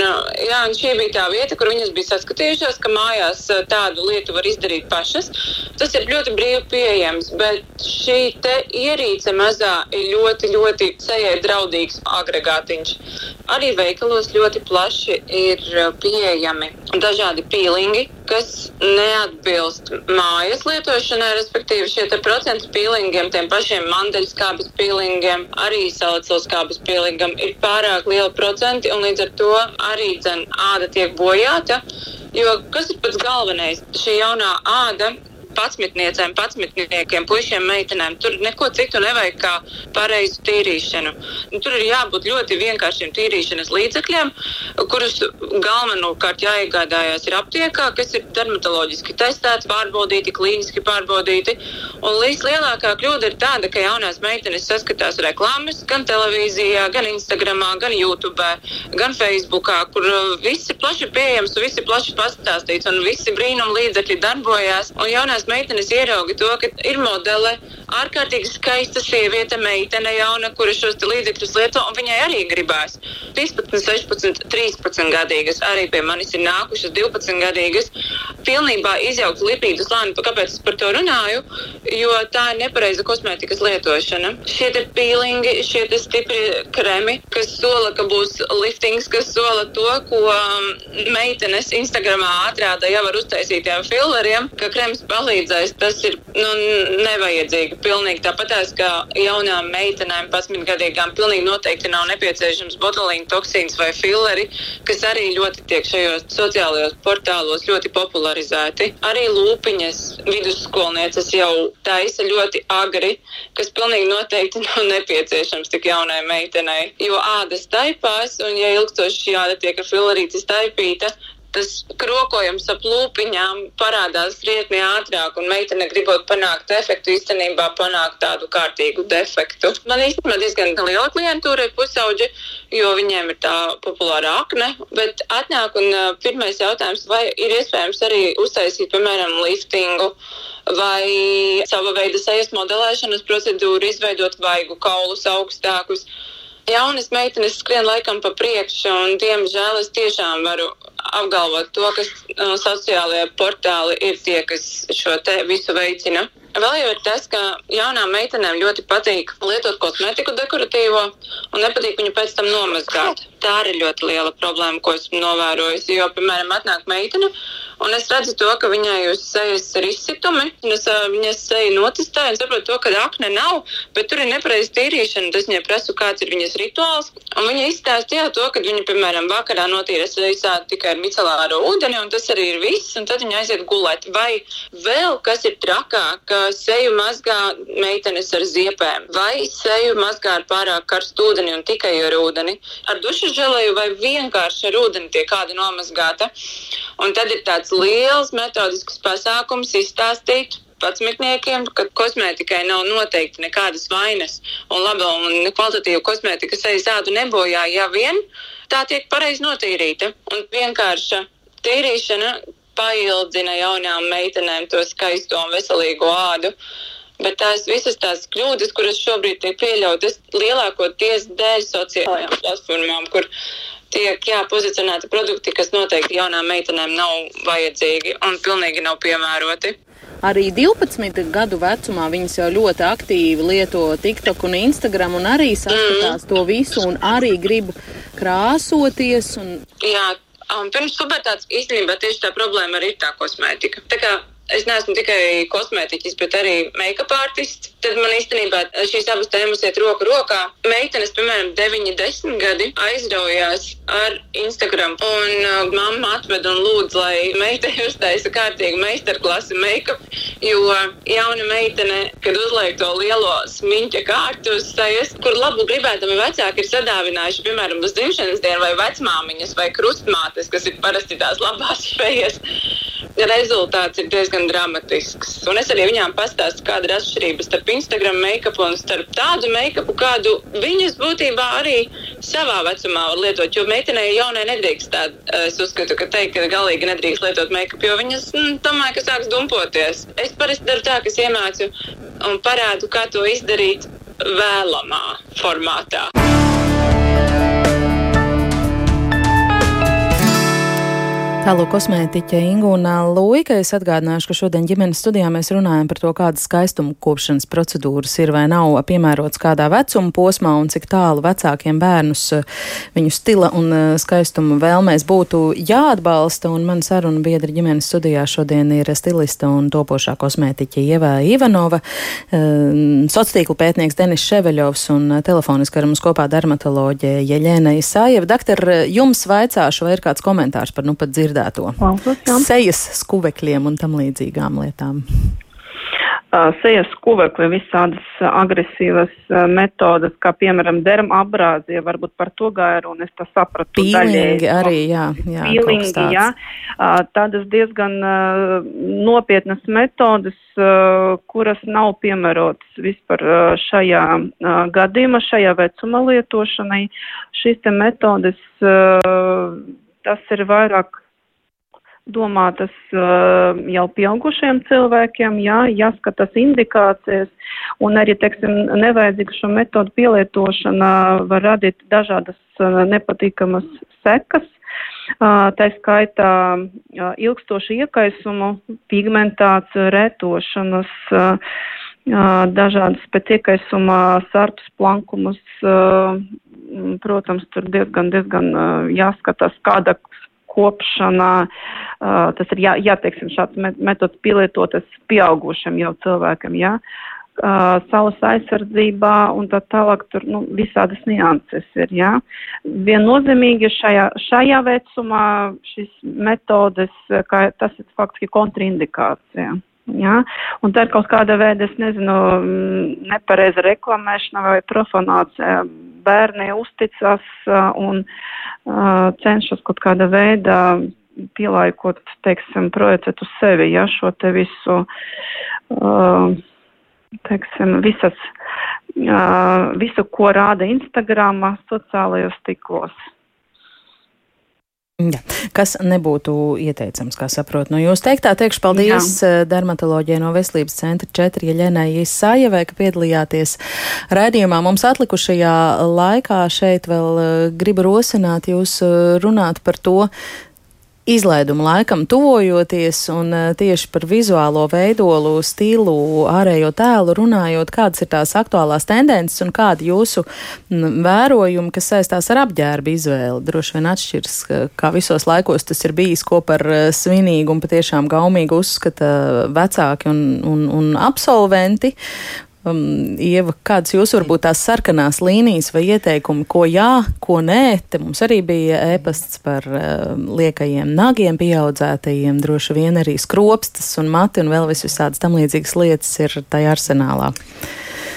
jā, un šī bija bija tā vieta, kur viņas bija saskatījušās, ka mājās eh, tādu lietu var izdarīt pašas. Tas ir ļoti brīvi pieejams, bet šī ierīce mazā ir ļoti, ļoti sejai draudīgs agregātiņš. Arī veikalos ļoti plaši ir eh, pieejami dažādi pīlingi, kas neatbilst mājas lietošanai, respektīvi šie procentu pīlingiem, tiem pašiem mandeļskābes pīlingiem, arī salicilskābes pīlingam ir pārāk liela procenti, un līdz ar to arī dzen āda tiek bojāta. Jo kas ir pats galvenais? Šī jaunā āda patsmitniecēm, patsmitniekiem, puišiem, meitenēm. Tur neko citu nevajag kā pareizu tīrīšanu. Tur ir jābūt ļoti vienkāršiem tīrīšanas līdzekļiem, kurus galvenokārt jāiegādājās ir aptiekā, kas ir dermatoloģiski testēti, pārbaudīti, klīniski pārbaudīti. Un līdzlielākā kļūda ir tāda, ka jaunās meitenes saskatās reklāmas gan televīzijā, gan Instagramā, gan YouTube, gan Facebookā, kur viss ir plaši pieejams, viss ir plaši pastāstīts un visi brīnum līdzekļi darbojās. Un jaunās meitenes ierauga to, ka ir modele, ārkārtīgi skaista sieviete, meitene jauna, kura šos līdzekļus lieto, un viņai arī gribās. 15, 16, 13 gadīgas, arī pie manis ir nākušas 12 gadīgas, pilnībā izjaukt lipīdu slāni. Kāpēc es par to runāju? Jo tā ir nepareiza kosmētikas lietošana. Šie ir pīlingi, šie ir stipri kremi, kas sola, ka būs liftings, kas sola to, ko um, meitenes Instagramā atrāda jau ar uztaisītiem filleriem, ka krems palīdz palīdzēs, tas ir nu, nevajadzīgi. Pilnīgi tāpatās kā jaunām meitenēm, 11 gadīgām, pilnīgi noteikti nav nepieciešams botulīna toksīns vai filleri, kas arī ļoti tiek šajos sociālajos portālos ļoti popularizēti. Arī lūpiņas vidusskolnieces jau taisa ļoti agri, kas pilnīgi noteikti nav nepieciešams tik jaunai meitenei, jo ādas taipās, un ja ilgstoši šī āda tiek ar fillerīti staipīta, tas krokojums ap lūpiņām parādās krietni ātrāk, un meitene gribot panākt efektu, īstenībā panākt tādu kārtīgu defektu. Man īstenībā diezgan liela klientūra ir pusauģi, jo viņiem ir tā populāra akne, bet atnāk un uh, pirmais jautājums, vai ir iespējams arī uztaisīt, piemēram, liftingu vai sava veida sejas modelēšanas procedūru, izveidot vaigu kaulus augstākus. Jaunas meitenes skrien laikam pa priekšu, un, diemžēl, es tiešām varu apgalvot to, ka uh, sociālajie portāli ir tie, kas šo te visu veicina. Vēl jau ir tas, ka jaunām meitenēm ļoti patīk lietot kosmētiku dekoratīvo un nepatīk viņu pēc tam nomazgāt. Tā ir ļoti liela problēma, ko esmu novērojusi. Jo, piemēram, atnāk meitene, Un es redzu to, ka viņai uz sejas ir izsitumi, un es viņas seju notestēju un saprotu to, ka akne nav, bet tur ir nepareiza tīrīšana. Tas viņai prasu, kāds ir viņas rituāls. Un viņa izstāstīja to, ka viņa, piemēram, vakarā notīra sejas tikai ar micelāro ūdeni, un tas arī ir viss, un tad viņa aiziet gulēt. Vai vēl kas ir trakāk, ka seju mazgā meitenes ar ziepēm, vai seju mazgā ar pārāk karstu ūdeni un tikai ar ūdeni, ar dušu želeju vai vienkārši ar ūdeni tiek kāda nomazgāta. Un tad ir tāds liels metodisks pasākums izstāstīt patsmetniekiem, ka kosmētikai nav noteikti nekādas vainas un laba un kvalitatīva kosmētika sejas ādu nebojā, ja vien tā tiek pareizi notīrīta. Un vienkārša tīrīšana paildzina jaunām meitenēm to skaisto un veselīgo ādu. Bet tās visas tās kļūdas, kuras šobrīd tiek pieļautas, lielākoties dēļ sociālajām platformām, kur tiek jā, pozicionēti produkti, kas noteikti jaunām meitenēm nav vajadzīgi un pilnīgi nav piemēroti. Arī 12 gadu vecumā viņas jau ļoti aktīvi lieto TikTok un Instagram un arī saskatās mm. to visu un arī grib krāsoties. Un... Jā, um, pirms pubertātes īstenībā tieši tā problēma arī ir tā kosmētika. Tā kā es neesmu tikai kosmētiķis, bet arī make-up artists. Tad man īstenībā šīs abas tēmas iet roku rokā. Meitenes, piemēram, 9, 10 gadi aizraujās ar Instagram. Un uh, mamma atved un lūdz, lai meitene uztaisa kārtīgu meistarklasi make-up. Jo jauna meitene, kad uzliek to lielo smiņķa kārtu uz sejas, kur labu gribētami vecāki ir sadāvinājuši, piemēram, uz dzimšanas dienu vai vecmāmiņas vai krustmātes, kas ir parasti tās labās fejas rezultāts ir diezgan dramatisks. Un es arī viņām pastāstu, kāda ir atšķirība starp Instagram make-up un starp tādu make-upu, kādu viņas būtībā arī savā vecumā var lietot. Jo meitenei jaunai nedrīkst tādu, es uzskatu, ka teikt, ka galīgi nedrīkst lietot make-up, jo viņas, mm, domāju, ka sāks dumpoties. Es parasti daru tā, ka es iemācu un parādu, kā to izdarīt vēlamā formātā. Tālāk kosmētiķe Ingūna Luika. Es atgādināšu, ka šodien ģimenes studijā mēs runājam par to, kādas skaistuma kopšanas procedūras ir vai nav piemērotas kādā vecuma posmā un cik tālu vecākiem bērnus viņu stila un skaistuma vēlmēs būtu jāatbalsta. Un man saruna biedra ģimenes studijā šodien ir stilista un topošā kosmētiķe Ieva Ivanova, sociāla pētnieks Denis Ševeļovs un telefoniski ar mums kopā dermatoloģe Jeļēna Isājeva. Daktar, jums vaicāšu, vai ir kāds komentārs par nu pat dzirdējumu? Dzirdēto. Sejas skuvekļiem un tam līdzīgām lietām. Sejas skuvekļi, visādas agresīvas metodas, kā piemēram derma abrāzija, varbūt par to gāju, un es tā sapratu. Pīlingi arī, jā. jā Pīlingi, jā. Tādas diezgan nopietnas metodas, kuras nav piemērotas vispār šajā gadījumā, šajā vecuma lietošanai. Šīs te metodas, tas ir vairāk domātas uh, jau pieaugušiem cilvēkiem, jā, jāskatās indikācijas, un arī, teiksim, nevajadzīga šo metodu pielietošana var radīt dažādas uh, nepatīkamas sekas. Uh, tā skaitā uh, ilgstošu iekaisumu, pigmentāciju, retošanas, uh, uh, dažādas pēc iekaisuma sartus plankumus. Protams, tur diezgan, diezgan jāskatās, kāda kopšanā. Uh, tas ir jā, jāteiksim šāds metods pielietotas pieaugušam jau cilvēkam, jā. Uh, saules aizsardzībā un tā tālāk tur nu, visādas nianses ir. Ja? Viennozīmīgi šajā, šajā vecumā šis metodes, kā, tas ir faktiski kontraindikācija. Ja? Un tā ir kaut kāda veida, es nezinu, nepareiza reklamēšana vai profanācija. Bērni uzticas uh, un uh, cenšas kaut kāda veida pielaikot, teiksim, projicēt uz sevi, ja šo te visu, teiksim, visas, visu, ko rāda Instagramā, sociālajos tiklos. Ja. Kas nebūtu ieteicams, kā saprotu no jūs teiktā, teikšu paldies Jā. Eh, dermatoloģijai no Veselības centra 4 Jeļenai Isājevai, ka piedalījāties raidījumā. Mums atlikušajā laikā šeit vēl eh, gribu rosināt jūs eh, runāt par to, izlaiduma laikam tuvojoties un eh, tieši par vizuālo veidolu, stilu, ārējo tēlu runājot, kādas ir tās aktuālās tendences un kādi jūsu vērojumi, kas saistās ar apģērbu izvēli. Droši vien atšķirs, kā visos laikos tas ir bijis, ko par eh, svinīgu un patiešām gaumīgu uzskata vecāki un, un, un absolventi. Um, Ieva, kādas jūs varbūt tās sarkanās līnijas vai ieteikumi, ko jā, ko nē? Te mums arī bija ēpasts par uh, liekajiem nagiem pieaudzētajiem, droši vien arī skropstas un mati un vēl visādas tam līdzīgas lietas ir tajā arsenālā.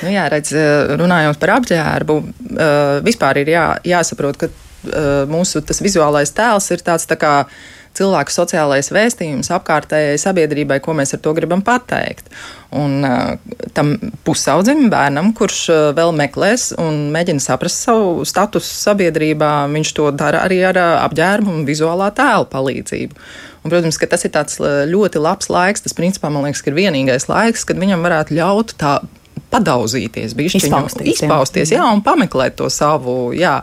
Nu jā, redz, uh, runājot par apģērbu, uh, vispār ir jā, jāsaprot, ka uh, mūsu vizuālais tēls ir tāds tā kā cilvēku sociālais vēstījums apkārtējai sabiedrībai, ko mēs ar to gribam pateikt. Un uh, tam pusaudzim bērnam, kurš uh, vēl meklēs un mēģina saprast savu statusu sabiedrībā, viņš to dara arī ar uh, apģērbu un vizuālā tēla palīdzību. Un, protams, ka tas ir tāds ļoti labs laiks. Tas, principā, man liekas, ir vienīgais laiks, kad viņam varētu ļaut tā padauzīties, bišķiņu, izpausties, izpausties jā. jā, un pameklēt to savu. Jā.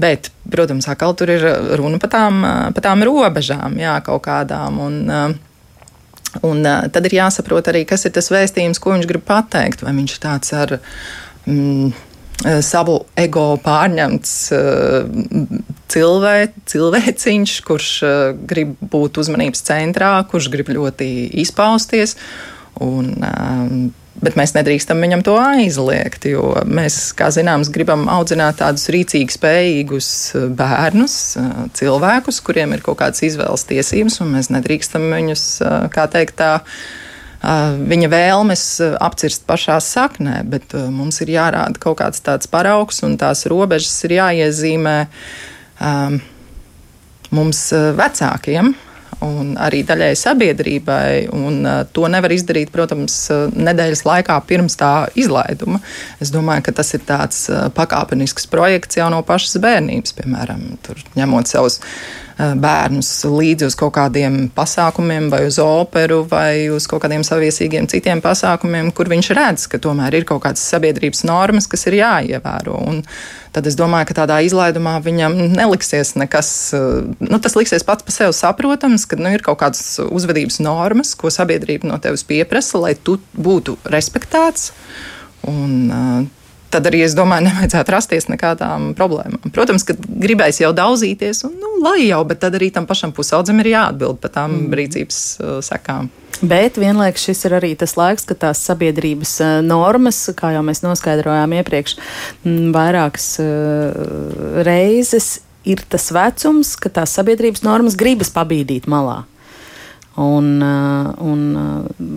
Bet, protams, atkal tur ir runa par tām, par tām robežām, jā, kaut kādām. Un, un tad ir jāsaprot arī, kas ir tas vēstījums, ko viņš grib pateikt. Vai viņš tāds ar. Mm, savu ego pārņemts cilvē, cilvēciņš, kurš grib būt uzmanības centrā, kurš grib ļoti izpausties. Un, Bet mēs nedrīkstam viņam to aizliegt, jo mēs, kā zināms, gribam audzināt tādus rīcīgi spējīgus eh, bērnus, eh, cilvēkus, kuriem ir kaut kādas izvēles tiesības, un mēs nedrīkstam viņus, eh, kā teikt, tā, viņa vēlmes apcirst pašā saknē, bet mums ir jārāda kaut kāds tāds paraugs, un tās robežas ir jāiezīmē um, mums vecākiem un arī daļai sabiedrībai. Un, uh, to nevar izdarīt, protams, uh, nedēļas laikā pirms tā izlaiduma. Es domāju, ka tas ir tāds uh, pakāpenisks projekts jau no pašas bērnības, piemēram, ņemot savus bērnus līdzi uz kaut kādiem pasākumiem, vai uz operu, vai uz kaut kādiem saviesīgiem citiem pasākumiem, kur viņš redz, ka tomēr ir kaut kādas sabiedrības normas, kas ir jāievēro. Un tad es domāju, ka tādā izlaidumā viņam neliksies nekas, nu, tas liksies pats par sevi saprotams, ka nu, ir kaut kādas uzvedības normas, ko sabiedrība no tevis pieprasa, lai tu būtu respektēts. Un, uh, tad arī es domāju, nevajadzētu rasties nekādām problēmām. Protams, ka gribēs jau daudzīties, un nu, lai jau, bet tad arī tam pašam pusaudzim ir jāatbild par tām mm. rīcības uh, sekām. Bet vienlaikus šis ir arī tas laiks, kad tās sabiedrības uh, normas, kā jau mēs noskaidrojām iepriekš, vairākas uh, reizes ir tas vecums, ka tās sabiedrības normas gribas pabīdīt malā. Un, uh, un uh,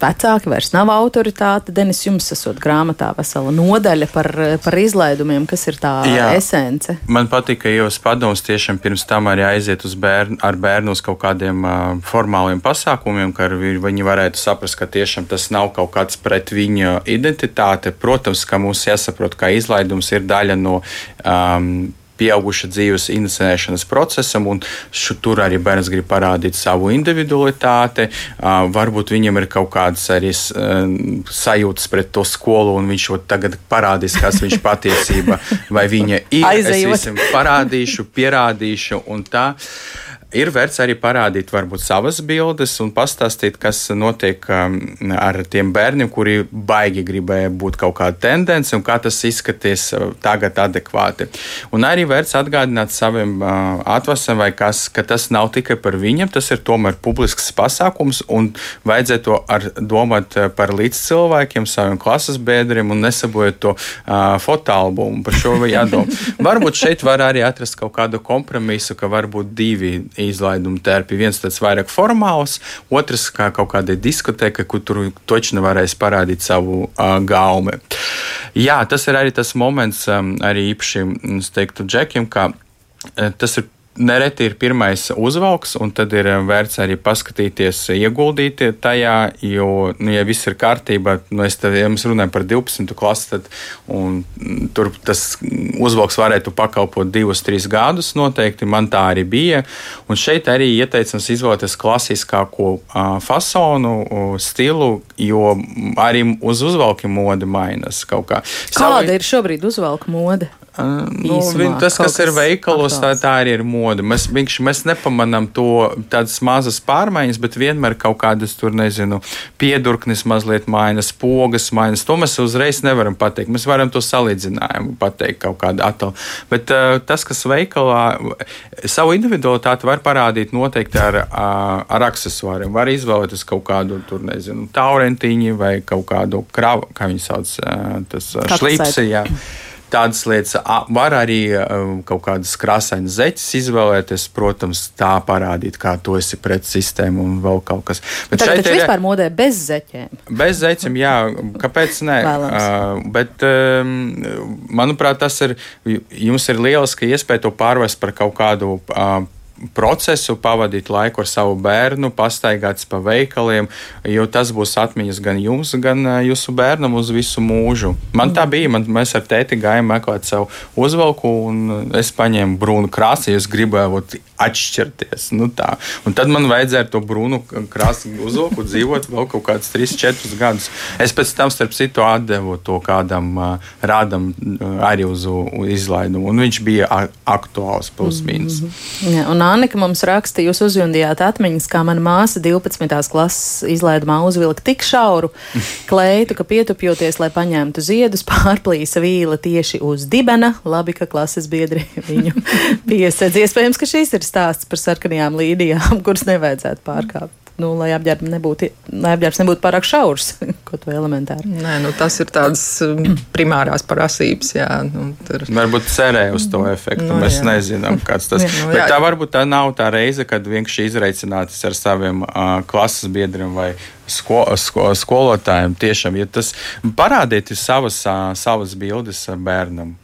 vecāki vairs nav autoritāte. Denis, jums esot grāmatā vesela nodaļa par, par izlaidumiem, kas ir tā Jā, esence. Man patīk, ka jūs padomus tiešām pirms tam arī aiziet uz bērnu, ar bērnu uz kaut kādiem uh, formāliem pasākumiem, ka viņi varētu saprast, ka tiešām tas nav kaut kāds pret viņa identitāte. Protams, ka mums jāsaprot, ka izlaidums ir daļa no. Um, pieauguša dzīves inscenēšanas procesam, un šu, tur arī bērns grib parādīt savu individualitāti. Uh, varbūt viņam ir kaut kādas arī uh, sajūtas pret to skolu, un viņš jau tagad parādīs, kas viņš patiesībā vai viņa ir. Aizejot. Es visam parādīšu, pierādīšu, un tā. Uh, ir vērts arī parādīt varbūt savas bildes un pastāstīt, kas notiek um, ar tiem bērniem, kuri baigi gribēja būt kaut kāda tendence un kā tas izskaties uh, tagad adekvāti. Un arī vērts atgādināt saviem uh, atvasam vai kas, ka tas nav tikai par viņiem, tas ir tomēr publisks pasākums un vajadzētu ar domāt uh, par līdzcilvēkiem, saviem klases biedriem un nesabojot to uh, fotoalbumu. Par šo jādomā. varbūt šeit var arī atrast kaut kādu kompromisu, ka varbūt divi izlaidumu terpi. Viens tāds vairāk formāls, otrs kā kaut kāda diskoteka, kur tur točni varēs parādīt savu uh, gaumi. Jā, tas ir arī tas moments, um, arī īpaši, es teiktu, Džekiem, ka tas ir nereti ir pirmais uzvalks, un tad ir vērts arī paskatīties, ieguldīt tajā, jo, nu, ja viss ir kārtībā, nu, es tad, ja mēs runājam par 12. klasi, tad tur tas uzvalks varētu pakalpot divus, trīs gadus noteikti, man tā arī bija, un šeit arī ieteicams izvēlēties klasiskāko uh, fasonu, uh, stilu, jo arī uz uzvalki mode mainas kaut kā. Kāda Savi... ir šobrīd uzvalka mode? Nu, Īsumā, tas, kas ir veikalos, tā, tā arī ir mode. Mēs, viņš, mēs nepamanām to tādas mazas pārmaiņas, bet vienmēr kaut kādas tur, nezinu, piedurknes mazliet mainas, pogas mainas. To mēs uzreiz nevaram pateikt. Mēs varam to salīdzinājumu pateikt kaut kādu atalu. Bet uh, tas, kas veikalā savu individualitāti var parādīt noteikti ar, uh, ar aksesuāriem. Var izvēlēties kaut kādu tur, nezinu, taurentiņu vai kaut kādu kravu, kā viņi sauc, uh, tas uh, šlipsi. Jā tādas lietas. Var arī kaut kādas krāsainas zeķes izvēlēties, protams, tā parādīt, kā tu esi pret sistēmu un vēl kaut kas. Bet Tagad šeit ir vispār modē bez zeķiem. Bez zeķiem, jā, kāpēc ne? uh, bet, um, manuprāt, tas ir, jums ir lieliska iespēja to pārvest par kaut kādu. Uh, procesu, pavadīt laiku ar savu bērnu, pastaigāties pa veikaliem, jo tas būs atmiņas gan jums, gan jūsu bērnam uz visu mūžu. Man tā bija, man, mēs ar tēti gājām meklēt savu uzvalku, un es paņēmu brūnu krāsu, ja es gribēju atšķirties. Nu, tā. un tad man vajadzēja to brūnu krāsu uzvalku dzīvot vēl kaut kādus 3, 4 gadus. Es pēc tam, starp citu, atdevu to kādam rādam arī uz, izlaidumu, un viņš bija aktuāls plus mīnus. Mm -hmm. ja, Annika mums raksta, jūs uzjundījāt atmiņas, kā mana māsa 12. klases izlaidumā uzvilka tik šauru kleitu, ka pietupjoties, lai paņemtu ziedus, pārplīsa vīla tieši uz dibena. Labi, ka klases biedri viņu piesedz. Iespējams, ka šīs ir stāsts par sarkanajām līnijām, kuras nevajadzētu pārkāpt nu, lai apģērbs nebūtu, lai apģērbs nebūtu pārāk šaurs, kaut vai elementāri. Nē, nu, tas ir tādas um, primārās prasības. Jā, nu, tur. Varbūt cerēja uz to efektu. Nu, Mēs jā. nezinām, kāds tas ir. Nu, Bet tā varbūt tā nav tā reize, kad vienkārši izreicināties ar saviem uh, klases biedriem vai sko, sko, skolotājiem. Tiešām, ja tas parādiet savas, uh, savas bildes bērnam.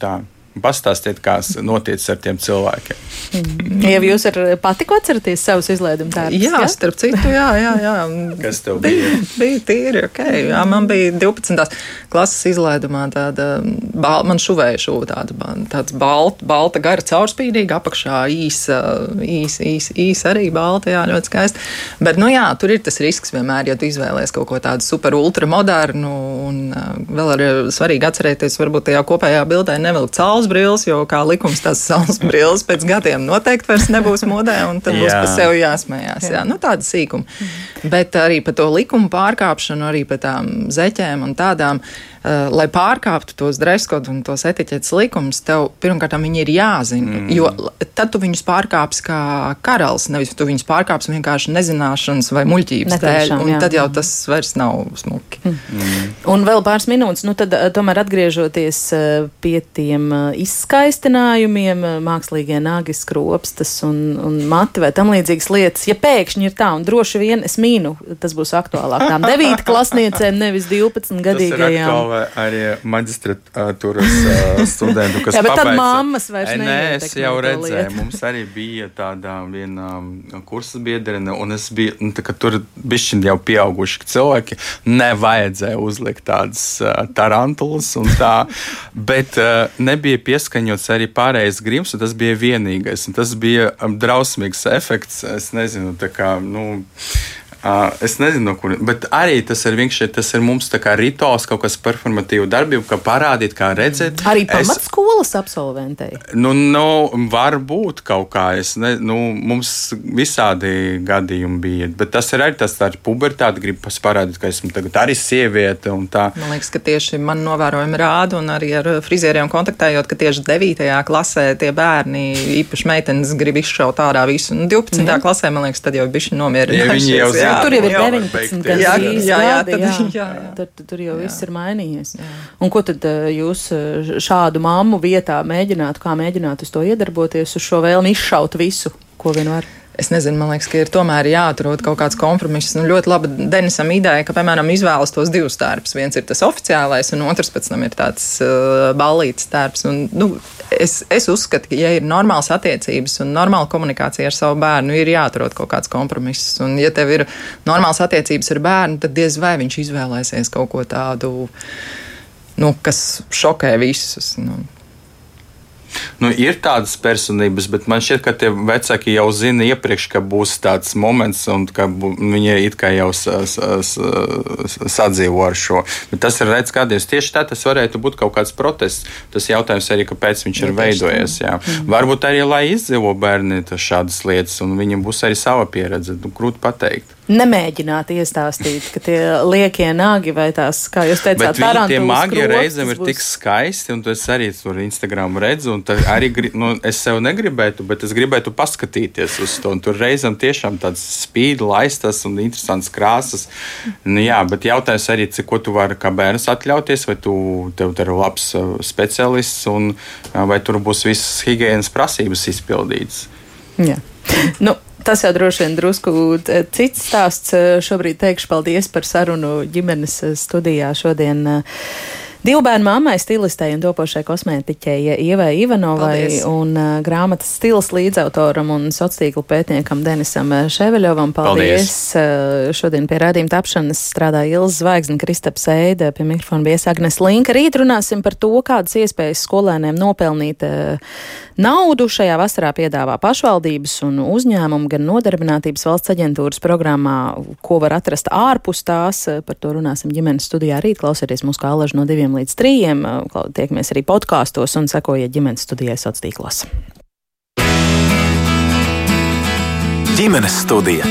Tā. Pastāstiet, kā notiek ar tiem cilvēkiem. Mm. Ja jūs ar patiku atceraties savus izlaidumu tērpus? Jā, jā, starp citu, jā, jā. jā. Kas tev bija? Bija, bija tīri, ok. Jā, man bija 12. klases izlaidumā tāda, bal, man šuvēja šuva tāda, tāds balta, balta gara caurspīdīga, apakšā īsa, īsa, īsa, īsa arī balta, jā, ļoti skaisti. Bet, nu jā, tur ir tas risks vienmēr, ja tu izvēlēsies kaut ko tādu super ultra modernu un vēl ir svarīgi atcerēties, varbūt tajā kopējā bildē nevilkt cauri saules brilles, jo kā likums tās saules brilles pēc gadiem noteikti vairs nebūs modē, un tad būs par sevi jāsmējās. Jā. Jā, nu, tāda sīkuma. Bet arī par to likumu pārkāpšanu, arī par tām zeķēm un tādām. Uh, lai pārkāptu tos dreskodu un tos etiķetes likumus, tev pirmkārt viņi ir jāzina. Mm. Jo tad tu viņus pārkāpsi kā karalis, nevis tu viņus pārkāpsi vienkārši nezināšanas vai muļķības Netiešām, dēļ. Un jā. tad jau tas vairs nav smuki. Mm. Mm. Un vēl pāris minūtes, nu tad tomēr atgriežoties pie tiem izskaistinājumiem, mākslīgie nāgi, skropstas un, un mati vai tam līdzīgas lietas. Ja pēkšņi ir tā, un droši vien es mīnu, tas būs aktuālāk tām 9 klasniecēm, nevis 12 gadīgajām arī maģistratūras studentu, kas Jā, bet tad mammas vairs nē, es jau redzēju, mums arī bija tāda viena kursa biedrene, un es biju, nu, tā, tur bišķiņ jau pieauguši cilvēki, nevajadzēja uzlikt tādas uh, tarantulas un tā, bet uh, nebija pieskaņots arī pārējais grims, un tas bija vienīgais, un tas bija drausmīgs efekts, es nezinu, tā kā, nu, Uh, es nezinu, no kuriem, bet arī tas ir vienkārši tas ir mums kā rituāls, kaut kas performatīva darbība, kā parādīt, kā redzēt. Arī pamatskolas es, absolventei. Nu, nu, var būt kaut kā, es ne, nu, mums visādi gadījumi bija, bet tas ir arī tas tāds pubertāte, grib parādīt, ka esmu tagad arī sieviete un tā. Man liekas, ka tieši man novērojumi rāda un arī ar frizieriem kontaktējot, ka tieši 9. klasē tie bērni, īpaši meitenes, grib izšaut ārā visu. Un 12. Mm. klasē, man liekas, tad jau bišķi nomierinājušies. Ja jā, tur jau ir 19 gadi. Jā, jā, jā, jā, tad, jā, jā. Tad, tur jau jā. viss ir mainījies. Jā. Un ko tad eh, jūs eh, šādu mammu vietā mēģinātu, kā mēģinātu uz to iedarboties, uz šo vēlmi izšaut visu, ko vien var? es nezinu, man liekas, ka ir tomēr jāatrod kaut kāds kompromiss. Nu, ļoti laba Denisam ideja, ka, piemēram, izvēlas tos divus tērpus. Viens ir tas oficiālais, un otrs pēc tam ir tāds uh, ballīts tērps. Un, nu, es, es uzskatu, ka, ja ir normāls attiecības un normāla komunikācija ar savu bērnu, ir jāatrod kaut kāds kompromiss. Un, ja tev ir normāls attiecības ar bērnu, tad diez vai viņš izvēlēsies kaut ko tādu, nu, kas šokē visus. Nu. Nu, ir tādas personības, bet man šķiet, ka tie vecāki jau zina iepriekš, ka būs tāds moments, un ka viņi it kā jau sadzīvo ar šo. Bet tas ir redzams, kādreiz tieši tā tas varētu būt kaut kāds protests. Tas jautājums arī, kāpēc viņš ir veidojies. Jā. Mm. Varbūt arī, lai izdzīvo bērni šādas lietas, un viņiem būs arī sava pieredze. Nu, grūti pateikt nemēģināt iestāstīt, ka tie liekie nagi vai tās, kā jūs teicāt, tādi tie magi reizēm ir tik skaisti, un es arī tur Instagram redzu, un arī nu, es sev negribētu, bet es gribētu paskatīties uz to. Tur reizēm tiešām tāds spīd, laistas un interesants krāsas. Nu, jā, bet jautājums arī, cik ko tu vari kā bērns atļauties, vai tu tev ir labs uh, speciālists, un uh, vai tur būs visas higiēnas prasības izpildītas. Jā. Nu, Tas jau droši vien drusku uh, cits stāsts. Šobrīd teikšu paldies par sarunu ģimenes studijā šodien. Divu bērnu mammai, stilistei un topošai kosmētiķei Ievai Ivanovai Paldies. un uh, grāmatas stils līdzautoram un sociālo pētniekam Denisam Ševeļovam. Paldies! Paldies. Uh, šodien pie rādījuma tapšanas strādāja Ilza Zvaigzne, Kristaps Eide, pie mikrofona bija Agnes Linka. Rīt runāsim par to, kādas iespējas skolēniem nopelnīt uh, naudu. Šajā vasarā piedāvā pašvaldības un uzņēmumu gan nodarbinātības valsts aģentūras programmā, ko var atrast ārpus tās. Par to runāsim ģimenes studijā rīt. Klausieties mūsu kā alaži no diviem diviem līdz trījiem. Tiekamies arī podkāstos un sekojiet ģimenes studijai sociālos tīklos. Ģimenes studija.